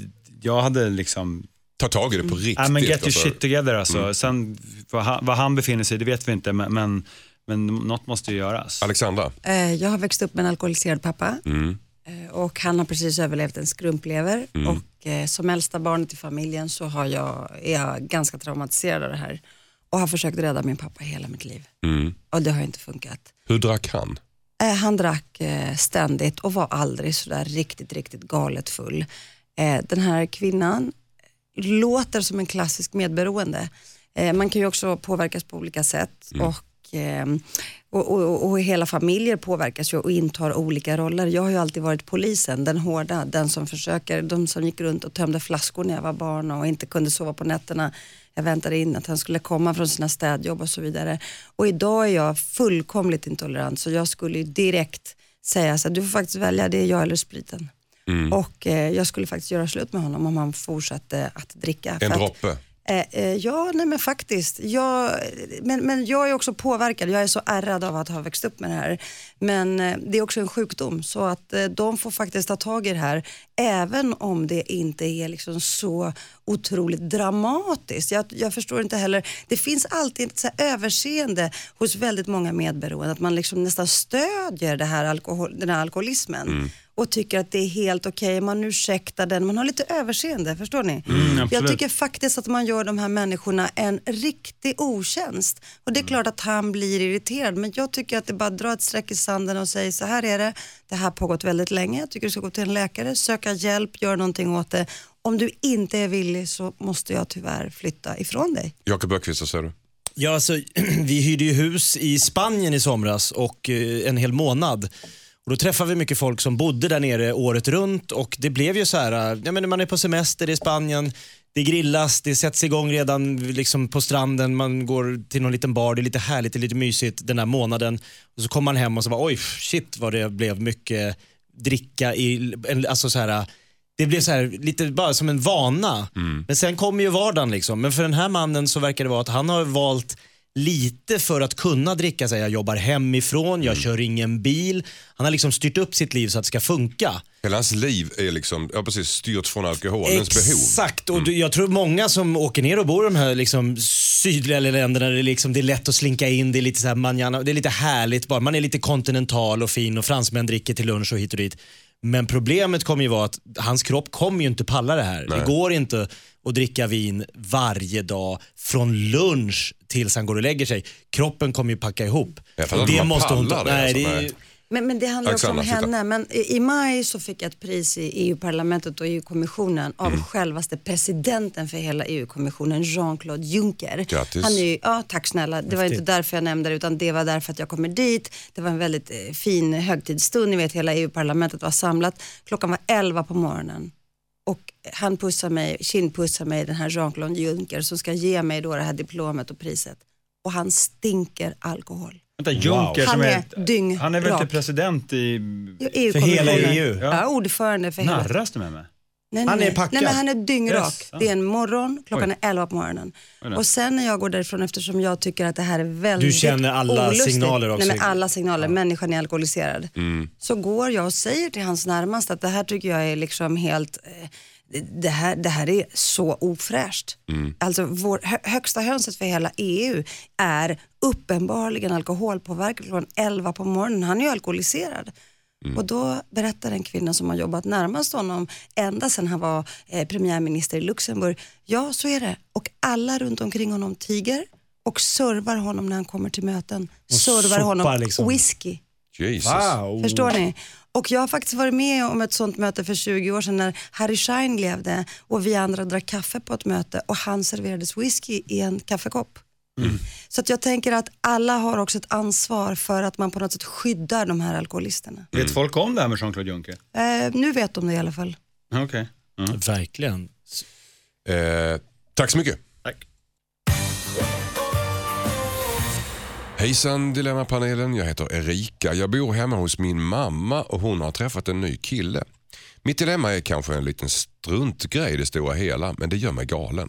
Speaker 7: jag hade liksom,
Speaker 5: Ta tag i det på riktigt.
Speaker 7: ja men get your
Speaker 5: alltså.
Speaker 7: shit together alltså. Sen vad han, vad han befinner sig det vet vi inte, men, men, men något måste ju göras.
Speaker 5: Alexandra,
Speaker 6: Eh, Jag har växt upp med en alkoholiserad pappa
Speaker 5: Mm.
Speaker 6: Eh, och han har precis överlevt en skrumplever och eh, som äldsta barnet i familjen så har jag, är jag ganska traumatiserad av det här och har försökt rädda min pappa hela mitt liv
Speaker 5: mm.
Speaker 6: och det har inte funkat.
Speaker 5: hur drack han?
Speaker 6: Eh, Han drack eh, ständigt och var aldrig sådär riktigt, riktigt galet full. Eh, Den här kvinnan låter som en klassisk medberoende. Eh, Man kan ju också påverkas på olika sätt och, eh, och, och, och hela familjer påverkas ju och intar olika roller. Jag har ju alltid varit polisen, den hårda, den som försöker, de som gick runt och tömde flaskor när jag var barn och inte kunde sova på nätterna. Jag väntade in att han skulle komma från sina städjobb och så vidare. Och idag är jag fullkomligt intolerant så jag skulle direkt säga så här, du får faktiskt välja, det är jag eller spriten. Och eh, jag skulle faktiskt göra slut med honom om han fortsatte att dricka.
Speaker 5: En
Speaker 6: att-
Speaker 5: droppe?
Speaker 6: Eh, Eh, eh, ja, nej men faktiskt. Jag, men, men jag är också påverkad. Jag är så ärrad av att ha växt upp med det här. Men eh, det är också en sjukdom så att eh, de får faktiskt ta tag i det här. Även om det inte är liksom så otroligt dramatiskt. Jag, jag förstår inte heller. Det finns alltid ett så här överseende hos väldigt många medberoende. Att man liksom nästan stödjer det här alkohol, den här alkoholismen. Mm. Och tycker att det är helt okej, man ursäktar den, man har lite överseende, förstår ni? jag
Speaker 7: absolut.
Speaker 6: tycker faktiskt att man gör de här människorna en riktig otjänst. Och det är klart att han blir irriterad, men jag tycker att det bara drar ett streck i sanden och säger så här är det, det här har pågått väldigt länge, jag tycker du ska gå till en läkare, söka hjälp, göra någonting åt det. Om du inte är villig så måste jag tyvärr flytta ifrån dig.
Speaker 5: Jakob Öqvist, vad säger du?
Speaker 4: Ja, alltså, vi hyrde ju hus i Spanien i somras och eh, en hel månad. Och då träffade vi mycket folk som bodde där nere året runt och det blev ju så här, eh, ja, men man är på semester i Spanien, det grillas, det sätts igång redan liksom på stranden, man går till någon liten bar, det är lite härligt, det är lite mysigt den här månaden. Och så kommer man hem och så bara, oj shit vad det blev mycket dricka i, alltså så här, det blev så här, lite bara som en vana. Men sen kommer ju vardagen liksom. Men för den här mannen så verkar det vara att han har valt lite för att kunna dricka. Så jag jobbar hemifrån, jag kör ingen bil. Han har liksom styrt upp sitt liv så att det ska funka.
Speaker 5: Hela hans liv är liksom, ja, precis, styrt från alkoholens behov.
Speaker 4: Exakt, och du- jag tror många som åker ner och bor i de här liksom sydliga länderna, det, är liksom, det är lätt att slinka in, det är lite så här manjana, det är lite härligt bara. Man är lite kontinental och fin och fransmän dricker till lunch och hit och dit. Men problemet kommer ju vara att hans kropp kommer ju inte palla det här. Det går inte att dricka vin varje dag från lunch tills han går och lägger sig. Kroppen kommer ju packa ihop.
Speaker 5: Inte hur man pallar det,
Speaker 4: Nej,
Speaker 5: alltså,
Speaker 4: det är,
Speaker 5: nej.
Speaker 6: Men, men det handlar också om henne. Men i, I maj så fick jag ett pris i EU-parlamentet och EU-kommissionen av
Speaker 5: Mm.
Speaker 6: självaste presidenten för hela EU-kommissionen, Jean-Claude Juncker.
Speaker 5: Grattis.
Speaker 6: Han är ju, ja, tack snälla. Det var inte därför jag nämnde det utan det var därför att jag kommer dit. Det var en väldigt eh, fin högtidsstund. Ni vet hela EU-parlamentet var samlat. Klockan var 11 på morgonen. Och han pussar mig, kindpussar mig, den här Jean-Claude Juncker som ska ge mig då det här diplomet och priset. Och han stinker alkohol.
Speaker 7: Vänta, Juncker
Speaker 6: Han
Speaker 7: som
Speaker 6: är dyngrak.
Speaker 7: Han är väl inte president i...
Speaker 6: EU
Speaker 4: För hela. EU?
Speaker 6: Ja, ordförande för hela.
Speaker 7: Narras du med mig?
Speaker 6: Nej,
Speaker 4: Han
Speaker 6: nej,
Speaker 4: är packad.
Speaker 6: Nej, men han är dyngrak.
Speaker 7: Yes, ja.
Speaker 6: Det är en morgon, klockan
Speaker 7: Oj.
Speaker 6: är 11 på morgonen. Och sen när jag går därifrån, eftersom jag tycker att det här är väldigt
Speaker 4: Du känner alla
Speaker 6: olustigt,
Speaker 4: signaler också.
Speaker 6: Nej, men alla signaler, människan är alkoholiserad. Så går jag och säger till hans närmaste att det här tycker jag är liksom helt eh, det här, det här är så ofräscht. Alltså vår hö, högsta hönset för hela EU är uppenbarligen alkoholpåverkad klockan 11 på morgonen. Han är ju alkoholiserad. Och då berättar en kvinna som har jobbat närmast honom ända sedan han var eh, premiärminister i Luxemburg. Ja, så är det. Och alla runt omkring honom tiger och servar honom när han kommer till möten.
Speaker 4: Och
Speaker 6: servar honom
Speaker 4: liksom.
Speaker 6: whisky.
Speaker 5: Jesus.
Speaker 6: Förstår ni? Och jag har faktiskt varit med om ett sånt möte för 20 år sedan när Harry Schein levde och vi andra drack kaffe på ett möte och han serverades whisky i en kaffekopp. Så att jag tänker att alla har också ett ansvar för att man på något sätt skyddar de här alkoholisterna.
Speaker 7: Vet folk om det här med Jean-Claude Juncker?
Speaker 6: Eh, nu vet de det i alla fall.
Speaker 7: Okej.
Speaker 4: Verkligen.
Speaker 5: Eh, tack så mycket.
Speaker 7: Tack.
Speaker 5: Hejsan Dilemmapanelen, jag heter Erika. Jag bor hemma hos min mamma och hon har träffat en ny kille. Mitt dilemma är kanske en liten struntgrej i det stora hela, men det gör mig galen.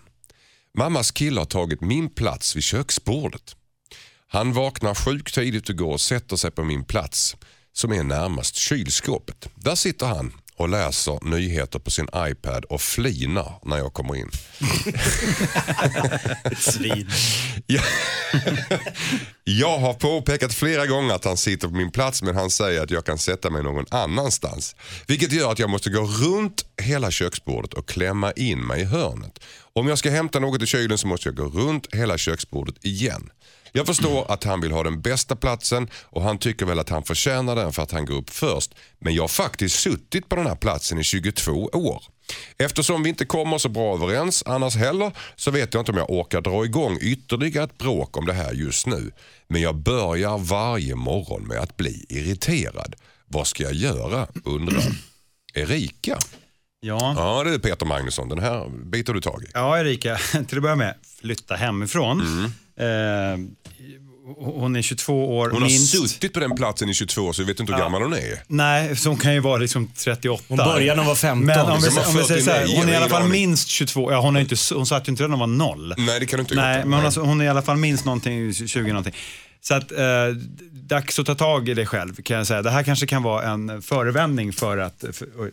Speaker 5: Mammas kille har tagit min plats vid köksbordet. Han vaknar sjukt tidigt och går och sätter sig på min plats som är närmast kylskåpet. Där sitter han och läser nyheter på sin iPad och flinar när jag kommer in.
Speaker 4: Svin.
Speaker 5: Jag, jag har påpekat flera gånger att han sitter på min plats men han säger att jag kan sätta mig någon annanstans. Vilket gör att jag måste gå runt hela köksbordet och klämma in mig i hörnet. Om jag ska hämta något i kylen så måste jag gå runt hela köksbordet igen. Jag förstår att han vill ha den bästa platsen och han tycker väl att han förtjänar den för att han går upp först. Men jag har faktiskt suttit på den här platsen i 22 år. Eftersom vi inte kommer så bra överens annars heller så vet jag inte om jag orkar dra igång ytterligare ett bråk om det här just nu. Men jag börjar varje morgon med att bli irriterad. Vad ska jag göra undrar Erika.
Speaker 7: Ja.
Speaker 5: Ja det är Peter Magnusson, den här biter du tag i.
Speaker 7: Ja, Erika, till att börja med, flytta hemifrån. Eh, hon är 22 år
Speaker 5: Hon har
Speaker 7: minst.
Speaker 5: suttit på den platsen i 22 år så vi vet inte hur gammal hon är.
Speaker 7: Nej, så hon kan ju vara liksom 38.
Speaker 4: Hon började när hon var 15.
Speaker 7: Men om vi,
Speaker 5: Som var
Speaker 7: om vi säger så här,
Speaker 5: 49,
Speaker 7: hon är i alla fall minst 22. Ja, hon, är inte, hon satt ju inte redan när hon var noll.
Speaker 5: Nej det kan du inte
Speaker 7: Nej,
Speaker 5: gjort.
Speaker 7: men hon, alltså, hon är i alla fall minst någonting, 20 någonting. Så att, eh, dags att ta tag i det själv kan jag säga. Det här kanske kan vara en förevändning för att, för, oj,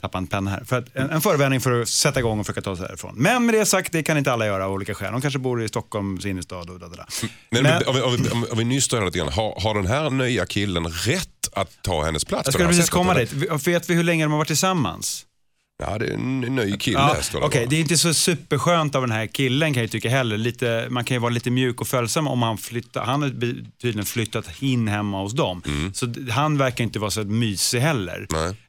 Speaker 7: tappa en penna här. För att, en, en förevändning för att sätta igång och försöka ta sig härifrån. Men med det sagt, det kan inte alla göra av olika skäl. De kanske bor i Stockholms innerstad och da, da, da.
Speaker 5: Men,
Speaker 7: Men-
Speaker 5: om, vi, om, vi, om vi nystar lite grann, har, har den här nya killen rätt att ta hennes plats?
Speaker 7: Jag skulle precis komma dit. Vet vi hur länge de har varit tillsammans?
Speaker 5: Ja, det är en ny kille
Speaker 7: Ja,
Speaker 5: står det
Speaker 7: Okej,
Speaker 5: bara.
Speaker 7: det är inte så superskönt av den här killen kan jag tycka heller. Lite, man kan ju vara lite mjuk och följsam om han flyttar. Han har tydligen flyttat in hemma hos dem. Så d- han verkar inte vara så mysig heller.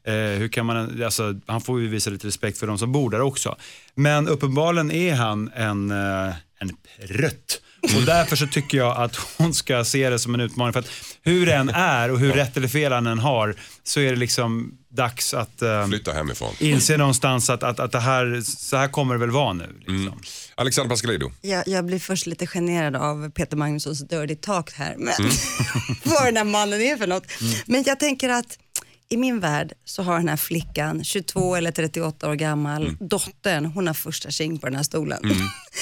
Speaker 7: Eh, hur kan man, alltså, han får ju visa lite respekt för de som bor där också. Men uppenbarligen är han en, eh, en prutt. Och därför så tycker jag att hon ska se det som en utmaning. För att hur det än är och hur rätt eller fel han än har så är det liksom dags att eh,
Speaker 5: Flytta hemifrån.
Speaker 7: inse någonstans att, att, att det här, så här kommer det väl vara nu. Liksom.
Speaker 5: Alexander Pascalidou.
Speaker 6: Jag, jag blir först lite generad av Peter Magnussons dirty talk här. Men vad den här mannen är för något. Men jag tänker att i min värld så har den här flickan, 22 eller 38 år gammal, dottern, hon har första tjing på den här stolen.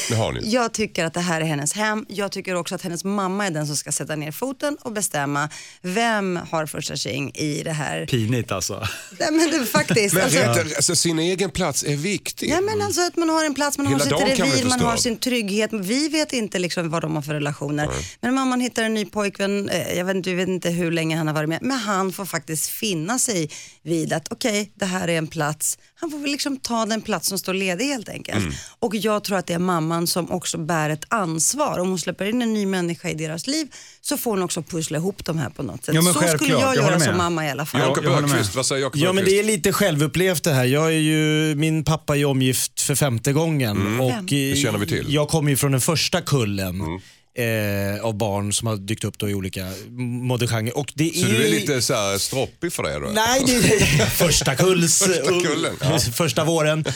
Speaker 5: Det har ni.
Speaker 6: Jag tycker att det här är hennes hem. Jag tycker också att hennes mamma är den som ska sätta ner foten och bestämma vem har första tjing i det här.
Speaker 7: Pinigt alltså.
Speaker 6: Nej, men det, faktiskt.
Speaker 5: Men
Speaker 6: alltså,
Speaker 5: rätt, alltså, sin egen plats är viktig.
Speaker 6: Ja, men alltså att man har en plats, man har
Speaker 5: Hela
Speaker 6: sitt
Speaker 5: kan bli
Speaker 6: revir, man har sin trygghet. Vi vet inte liksom vad de har för relationer. Men mamman hittar en ny pojkvän, eh, jag vet, inte, jag vet inte hur länge han har varit med, men han får faktiskt finna sig vid att okej, det här är en plats. Han får väl liksom ta den plats som står ledig helt enkelt.
Speaker 5: Mm.
Speaker 6: Och jag tror att det är mamman som också bär ett ansvar. Om hon släpper in en ny människa i deras liv så får hon också pussla ihop de här på något sätt.
Speaker 7: Ja,
Speaker 6: så skulle jag
Speaker 7: jag
Speaker 6: göra
Speaker 7: med.
Speaker 6: som mamma i alla fall.
Speaker 5: Jakob
Speaker 7: jag håller med.
Speaker 5: Öqvist, vad säger Jakob
Speaker 4: Ja men det är lite självupplevt det här. Jag är ju, min pappa är omgift för femte gången. Och
Speaker 6: Fem.
Speaker 5: Det känner vi till.
Speaker 4: Jag kommer ju från den första kullen. Eh, av barn som har dykt upp då i olika modegenrer. Och det
Speaker 5: Så du är lite så här stroppig för det då?
Speaker 4: Nej, det är första kulls...
Speaker 5: Första kullen, ja.
Speaker 4: Första våren.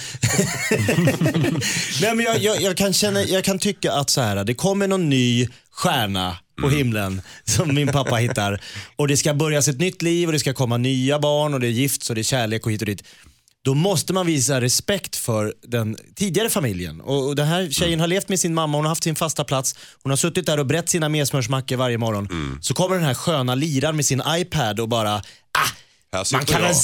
Speaker 4: Nej, men jag, jag, jag, kan känna, jag kan tycka att så här, det kommer någon ny stjärna på
Speaker 5: Mm.
Speaker 4: himlen som min pappa hittar. Och det ska börjas ett nytt liv och det ska komma nya barn och det är gift och det är kärlek och hit och dit. Då måste man visa respekt för den tidigare familjen. Och, och den här tjejen har levt med sin mamma, hon har haft sin fasta plats. Hon har suttit där och brett sina medsmörsmackor varje morgon.
Speaker 5: Mm.
Speaker 4: Så kommer den här sköna liraren med sin iPad och bara, ah, man kan väl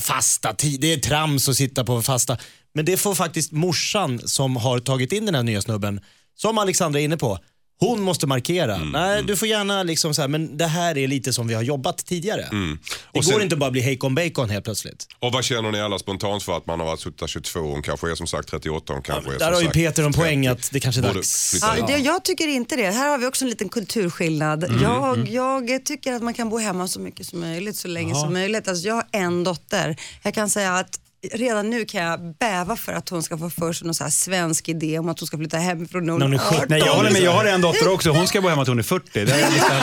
Speaker 4: fasta det är trams att sitta på fasta. Men det får faktiskt morsan som har tagit in den här nya snubben, som Alexandra är inne på, hon måste markera.
Speaker 5: Mm,
Speaker 4: Nej, du får gärna liksom så här, men det här är lite som vi har jobbat tidigare. Det
Speaker 5: Mm. Och
Speaker 4: går
Speaker 5: sen-
Speaker 4: inte bara att bli hejkon bacon helt plötsligt.
Speaker 5: Och vad känner ni alla spontant för att man har varit suttit där 22, hon kanske är som sagt 38, hon kanske är
Speaker 4: Där
Speaker 5: som
Speaker 4: har ju Peter en
Speaker 5: 30.
Speaker 4: poäng att det kanske är dags.
Speaker 6: Ja, det, jag tycker inte det. Här har vi också en liten kulturskillnad.
Speaker 5: Mm,
Speaker 6: Jag, jag tycker att man kan bo hemma så mycket som möjligt, så länge som möjligt. Alltså, jag har en dotter. Jag kan säga att redan nu kan jag bäva för att hon ska få för sig någon så här svensk idé om att hon ska flytta hemifrån när hon
Speaker 4: hon är
Speaker 6: är
Speaker 4: 17.
Speaker 6: 18.
Speaker 7: Nej, jag håller med. Jag har en dotter också. Hon ska bo hemma till hon är 40. Det är liksom,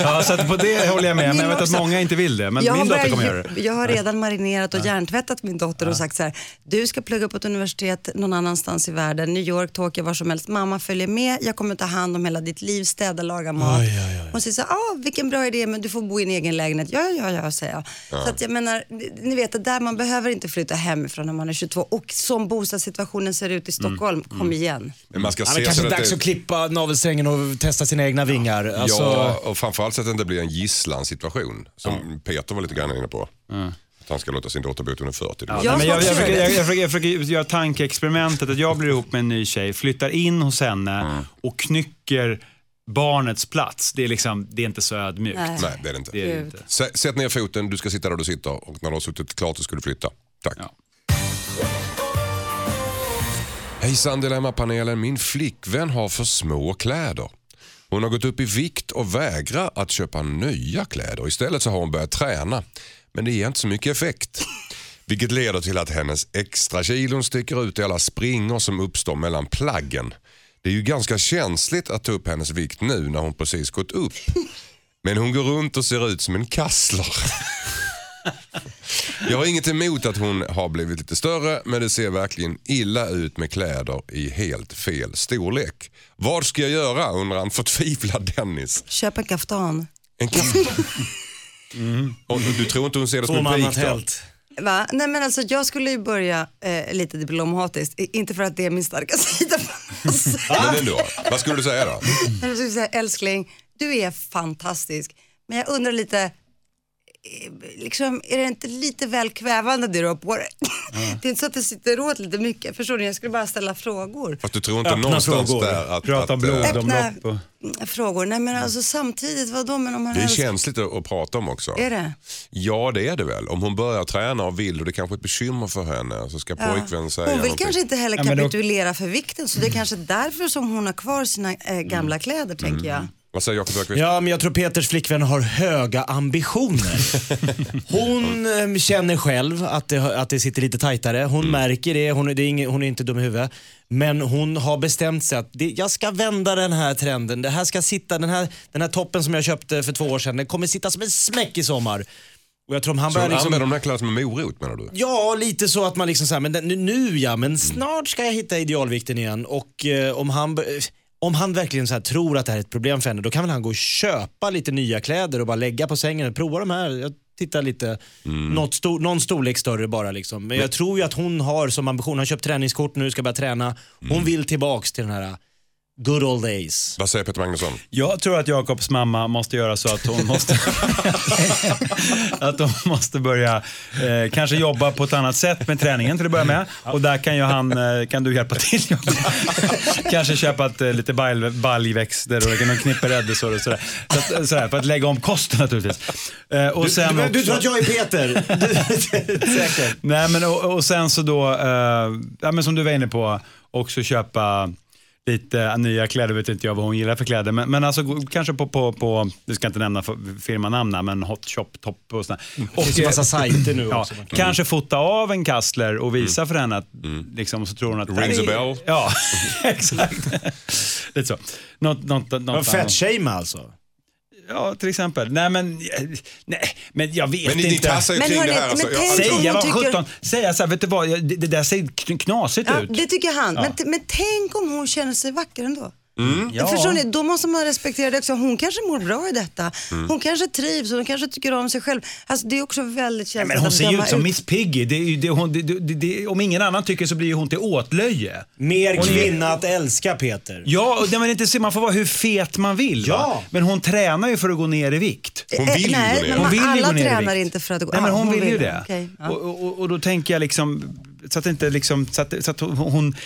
Speaker 7: ja, så att på det håller jag med. Men jag vet att många inte vill det. Men
Speaker 6: jag,
Speaker 7: min dotter kommer göra det.
Speaker 6: jag har redan marinerat och hjärntvättat min dotter och sagt så här, du ska plugga på ett universitet någon annanstans i världen, New York, Tokyo, var som helst. Mamma följer med, jag kommer ta hand om hela ditt liv, städa, laga mat. Hon säger så här, ah, vilken bra idé, men du får bo i en egen lägenhet. Ja, ja, ja, säger jag. Så att jag menar, ni- vet, det där man behöver inte flytta hemifrån när man är 22 och som bostadssituationen ser ut i Stockholm, kom igen.
Speaker 5: Men man ska
Speaker 4: Ja, men
Speaker 5: se
Speaker 4: kanske
Speaker 5: så att
Speaker 4: dags
Speaker 5: det,
Speaker 4: att klippa navelsträngen och testa sina egna vingar. Alltså,
Speaker 5: Ja, och framförallt så att det inte blir en gisslansituation som Peter var lite grann inne på. Att han ska låta sin dotter bo till hon är 40.
Speaker 7: Ja,
Speaker 6: Jag
Speaker 7: nej, men jag, jag, försöker,
Speaker 6: göra
Speaker 7: jag,
Speaker 6: det.
Speaker 7: jag, försöker, jag försöker göra tankeexperimentet att jag blir ihop med en ny tjej, flyttar in hos henne och knycker barnets plats. Det är, liksom, det är inte så ödmjukt.
Speaker 6: Nej.
Speaker 5: Nej, det är det inte.
Speaker 7: Det är det
Speaker 6: Gud.
Speaker 7: inte.
Speaker 5: Sätt ner foten, du ska sitta där du sitter och när du har suttit klart så ska du flytta. Tack.
Speaker 7: Ja.
Speaker 5: Hejsan Dilemmapanelen, min flickvän har för små kläder. Hon har gått upp i vikt och vägrar att köpa nya kläder. Istället så har hon börjat träna. Men det ger inte så mycket effekt. Vilket leder till att hennes extra kilon sticker ut i alla springor som uppstår mellan plaggen. Det är ju ganska känsligt att ta upp hennes vikt nu när hon precis gått upp. Men hon går runt och ser ut som en kassler. Jag har inget emot att hon har blivit lite större men det ser verkligen illa ut med kläder i helt fel storlek. Vad ska jag göra undrar en förtvivlad Dennis.
Speaker 6: Köp en kaftan.
Speaker 5: En kaff... Och du tror inte hon ser det som en pik då?
Speaker 6: Va? Nej men alltså jag skulle ju börja eh, lite diplomatiskt, I- inte för att det är min starka sida.
Speaker 5: Men ändå, vad skulle du säga då?
Speaker 6: Jag skulle säga älskling, du är fantastisk. Men jag undrar lite, liksom, är det inte lite väl kvävande det du har på dig? Det är inte så att det sitter åt lite mycket, förstår ni? Jag skulle bara ställa frågor.
Speaker 5: Fast du tror inte
Speaker 4: Öppna
Speaker 5: någonstans
Speaker 4: frågor.
Speaker 5: där att,
Speaker 7: Prata om
Speaker 5: att, eh,
Speaker 7: blodomlopp. Och...
Speaker 6: Mm, Frågor, nej men alltså samtidigt, vadå? Men om man
Speaker 5: Det är
Speaker 6: älskar-
Speaker 5: känsligt att att prata om också.
Speaker 6: Är det?
Speaker 5: Ja det är det väl. Om hon börjar träna och vill och det är kanske är ett bekymmer för henne så ska pojkvän säga
Speaker 6: Hon vill
Speaker 5: någonting.
Speaker 6: kanske inte heller
Speaker 7: Ja, då-
Speaker 6: kapitulera för vikten, så det är kanske därför som hon har kvar sina eh, gamla kläder, tänker jag.
Speaker 5: Vad säger Jakob Öqvist?
Speaker 4: Ja, men jag tror Peters flickvän har höga ambitioner. Hon eh, känner själv att det, att det sitter lite tajtare. Hon märker det, hon, är- det är ingen, hon är inte dum i huvudet. Men hon har bestämt sig att det, jag ska vända den här trenden. Det här ska sitta, den här, den här toppen som jag köpte för två år sedan, den kommer sitta som en smäck i sommar. Och jag tror om han
Speaker 5: Så
Speaker 4: börjar
Speaker 5: hon
Speaker 4: liksom...
Speaker 5: använder de här kläderna som en morot menar du?
Speaker 4: Ja, lite så att man liksom men den- nu, nu ja, men snart ska jag hitta idealvikten igen. Och eh, om han, be- om han verkligen så tror att det här är ett problem för henne, då kan väl han gå och köpa lite nya kläder och bara lägga på sängen och prova de här. Jag tittar lite, något stor, någon storlek större bara liksom. Men jag tror ju att hon har som ambition, hon har köpt träningskort nu, ska börja träna. Hon vill tillbaks till den här good old days.
Speaker 5: Vad säger Peter Magnusson?
Speaker 7: Jag tror att Jakobs mamma måste göra så att hon måste, att hon måste börja eh, kanske jobba på ett annat sätt med träningen till att börja med. Och där kan ju han, eh, kan du hjälpa till? Kanske köpa ett, eh, lite balj, baljväxter och någon knippe rädisor och sådär. Så att, sådär. För att lägga om kosten naturligtvis. Eh, och sen
Speaker 4: du, du
Speaker 7: också-
Speaker 4: tror att jag är Peter? Du, säkert.
Speaker 7: Nej, men och, och sen så då, eh, ja, men som du var inne på, också köpa lite nya kläder, vet inte jag vad hon gillar för kläder, men, men alltså kanske på, på, på, du ska inte nämna firmanamn men Hot Shop, Top och sådär.
Speaker 4: Det finns massa sajter nu
Speaker 7: ja,
Speaker 4: också. kan-
Speaker 7: Kanske fota av en kassler och visa för henne att, liksom, så tror hon att...
Speaker 5: Rings a bell.
Speaker 7: Ja, exakt. Lite så. Något, något, något
Speaker 4: Men
Speaker 7: annat.
Speaker 4: Fetshame alltså?
Speaker 7: Ja, till exempel. Nej, men, nej, men jag vet
Speaker 5: Men ni, ni
Speaker 7: inte.
Speaker 5: tassar ju
Speaker 6: Men
Speaker 5: kring
Speaker 6: hörni,
Speaker 5: det här. Alltså,
Speaker 6: men
Speaker 5: jag,
Speaker 6: tänk-
Speaker 7: Säga,
Speaker 6: hon
Speaker 7: vad
Speaker 6: tycker-
Speaker 7: 17, säga så här, vet du vad, det, det där ser kn- knasigt
Speaker 6: Ja,
Speaker 7: ut.
Speaker 6: det tycker han. Men, t- men tänk om hon känner sig vacker ändå.
Speaker 7: Ja.
Speaker 6: Förstår ni? Då måste man respektera det också. Hon kanske mår bra i detta. Hon kanske trivs och hon kanske tycker om sig själv. Alltså, det är också väldigt
Speaker 7: Ja,
Speaker 6: känsligt
Speaker 7: men hon ser ju ut som Miss Piggy. Det, är det, hon, det, det, det, om ingen annan tycker så blir hon till åtlöje.
Speaker 4: Mer
Speaker 7: Hon är-
Speaker 4: kvinna att älska Peter.
Speaker 7: Ja, och det man, inte se, man får vara hur fet man vill.
Speaker 4: Ja.
Speaker 7: Va? Men hon tränar ju för att gå ner i vikt.
Speaker 5: Hon vill ju
Speaker 6: Eh, nej,
Speaker 5: gå ner.
Speaker 6: men
Speaker 7: Hon vill ju
Speaker 6: alla
Speaker 7: gå ner i
Speaker 6: tränar
Speaker 7: vikt.
Speaker 6: inte för att gå...
Speaker 7: Nej, men hon, vill ju det.
Speaker 6: Okej, ja.
Speaker 7: och, och, och då tänker jag liksom, så att, inte liksom, så att, så att hon, hon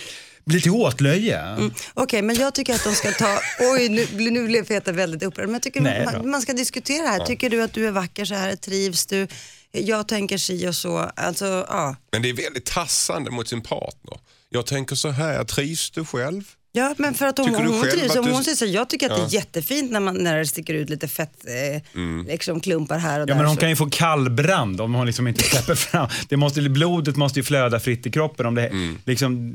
Speaker 7: blir till åtlöje.
Speaker 6: Mm. Okej, men jag tycker att de ska ta... Oj, nu, nu blev Peter väldigt upprörd. Men jag tycker
Speaker 7: Nej
Speaker 6: man, man ska diskutera här. Tycker du att du är vacker så här? Trivs du? Jag tänker si och så. Alltså, ja.
Speaker 5: men det är väldigt tassande mot sin partner. Jag tänker så här, trivs du själv?
Speaker 6: Ja, men för att hon, hon
Speaker 5: själv
Speaker 6: trivs.
Speaker 5: att
Speaker 6: Hon
Speaker 5: du-
Speaker 6: säga, jag tycker att
Speaker 5: Ja.
Speaker 6: det är jättefint när, man, när det sticker ut lite fett, eh,
Speaker 5: Mm.
Speaker 6: liksom klumpar här och
Speaker 7: Ja,
Speaker 6: där.
Speaker 7: men hon
Speaker 6: så-
Speaker 7: kan ju få kallbrand om hon liksom inte släpper fram. Det måste, blodet måste ju flöda fritt i kroppen. Om det,
Speaker 5: Mm.
Speaker 7: liksom,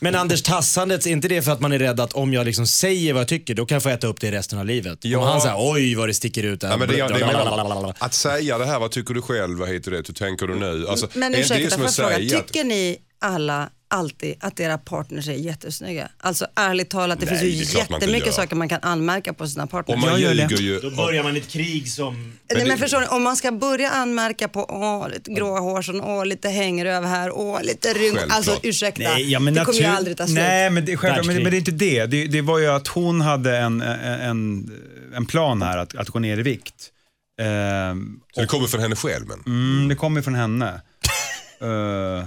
Speaker 4: Men Anders tassandet, är inte det för att man är rädd att om jag liksom säger vad jag tycker, då kan jag få äta upp det resten av livet?
Speaker 5: Ja.
Speaker 4: Om han säger oj vad det sticker ut där.
Speaker 5: Ja, men det, det, att säga det här, vad tycker du själv, vad heter det, hur tänker du nu? Alltså,
Speaker 6: Men
Speaker 5: är inte det
Speaker 6: ursäkta, får
Speaker 5: att
Speaker 6: jag fråga, tycker ni alla alltid att era partners är jättesnygga? Alltså ärligt talat, det
Speaker 5: Nej,
Speaker 6: finns
Speaker 5: det
Speaker 6: ju
Speaker 5: inte
Speaker 6: jättemycket saker man kan anmärka på sina partners.
Speaker 5: Och man
Speaker 7: Jag gör det.
Speaker 5: ljuger ju.
Speaker 4: Då börjar man ett krig som...
Speaker 6: Nej,
Speaker 5: det-
Speaker 6: men förstår ni, om man ska börja anmärka på åh, lite gråa hårstrån, åh, lite hänger här, åh, lite rynkor. Alltså ursäkta,
Speaker 7: nej, ja, men
Speaker 6: det kommer ju aldrig ta slut.
Speaker 7: Nej, men det, självklart, men, det- men det är inte det. det. Det var ju att hon hade en, en, en plan här att, att gå ner i vikt. Ehm,
Speaker 5: Så det kommer från henne själv men.
Speaker 7: Mm, det kommer från henne. Eh,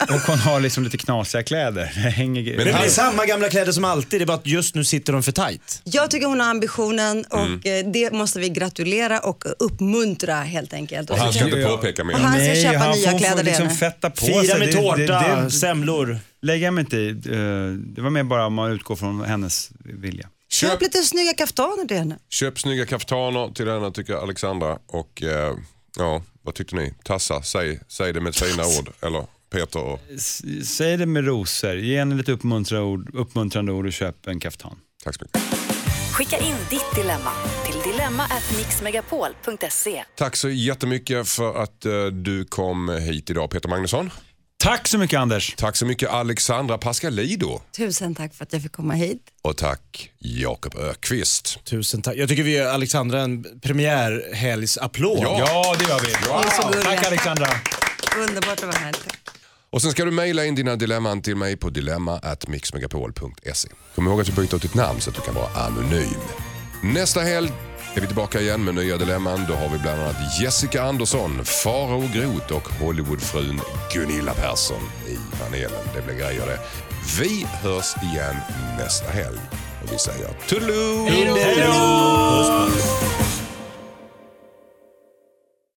Speaker 7: och hon har liksom lite knasiga kläder. Det hänger...
Speaker 5: Men
Speaker 4: det
Speaker 5: han-
Speaker 4: är samma gamla kläder som alltid, det är bara att just nu sitter de för tight.
Speaker 6: Jag tycker hon har ambitionen och
Speaker 5: Mm.
Speaker 6: det måste vi gratulera och uppmuntra helt enkelt.
Speaker 5: Och han ska inte påpeka mer.
Speaker 6: Och han ska
Speaker 7: Nej,
Speaker 6: köpa
Speaker 7: han
Speaker 6: nya
Speaker 7: får,
Speaker 6: kläder
Speaker 7: får liksom fetta på
Speaker 4: Fira
Speaker 7: sig.
Speaker 4: med
Speaker 7: Det-
Speaker 4: tårta,
Speaker 7: det, det,
Speaker 4: semlor.
Speaker 7: lägger jag mig inte i. Eh, Det var mer bara om man utgår från hennes vilja.
Speaker 6: Köp
Speaker 5: Köp,
Speaker 6: lite snygga kaftaner till henne.
Speaker 5: köp snygga kaftaner till henne tycker Alexandra. Och eh, ja, vad tyckte ni? Tassa, säg, säg det med fina ord. Eller Peter och...
Speaker 7: S- Säg det med rosor, ge henne lite uppmuntrande ord, uppmuntrande ord och köp en kaftan.
Speaker 5: Tack så mycket.
Speaker 8: Skicka in ditt dilemma till dilemma@mixmegapol.se.
Speaker 5: Tack så jättemycket för att eh, du kom hit idag Peter Magnusson.
Speaker 7: Tack så mycket Anders.
Speaker 5: Tack så mycket Alexandra Pascalido.
Speaker 6: Tusen tack för att jag fick komma hit.
Speaker 5: Och tack Jakob Ökvist.
Speaker 4: Tusen tack. Jag tycker vi ger Alexandra en premiärhelgsapplåd.
Speaker 5: Ja.
Speaker 7: Ja, det gör vi.
Speaker 6: gulliga.
Speaker 7: Tack Alexandra.
Speaker 6: Underbart att vara här. Tack.
Speaker 5: Och sen ska du mejla in dina dilemman till mig på dilemma@mixmegapol.se. Kom ihåg att du byter ut ditt namn så att du kan vara anonym. Nästa helg är vi tillbaka igen med nya dilemman. Då har vi bland annat Jessica Andersson, Farao Groth och Hollywoodfrun Gunilla Persson i panelen. Det blir grejer det. Vi hörs igen nästa helg och vi säger toodaloo!
Speaker 4: Hej då!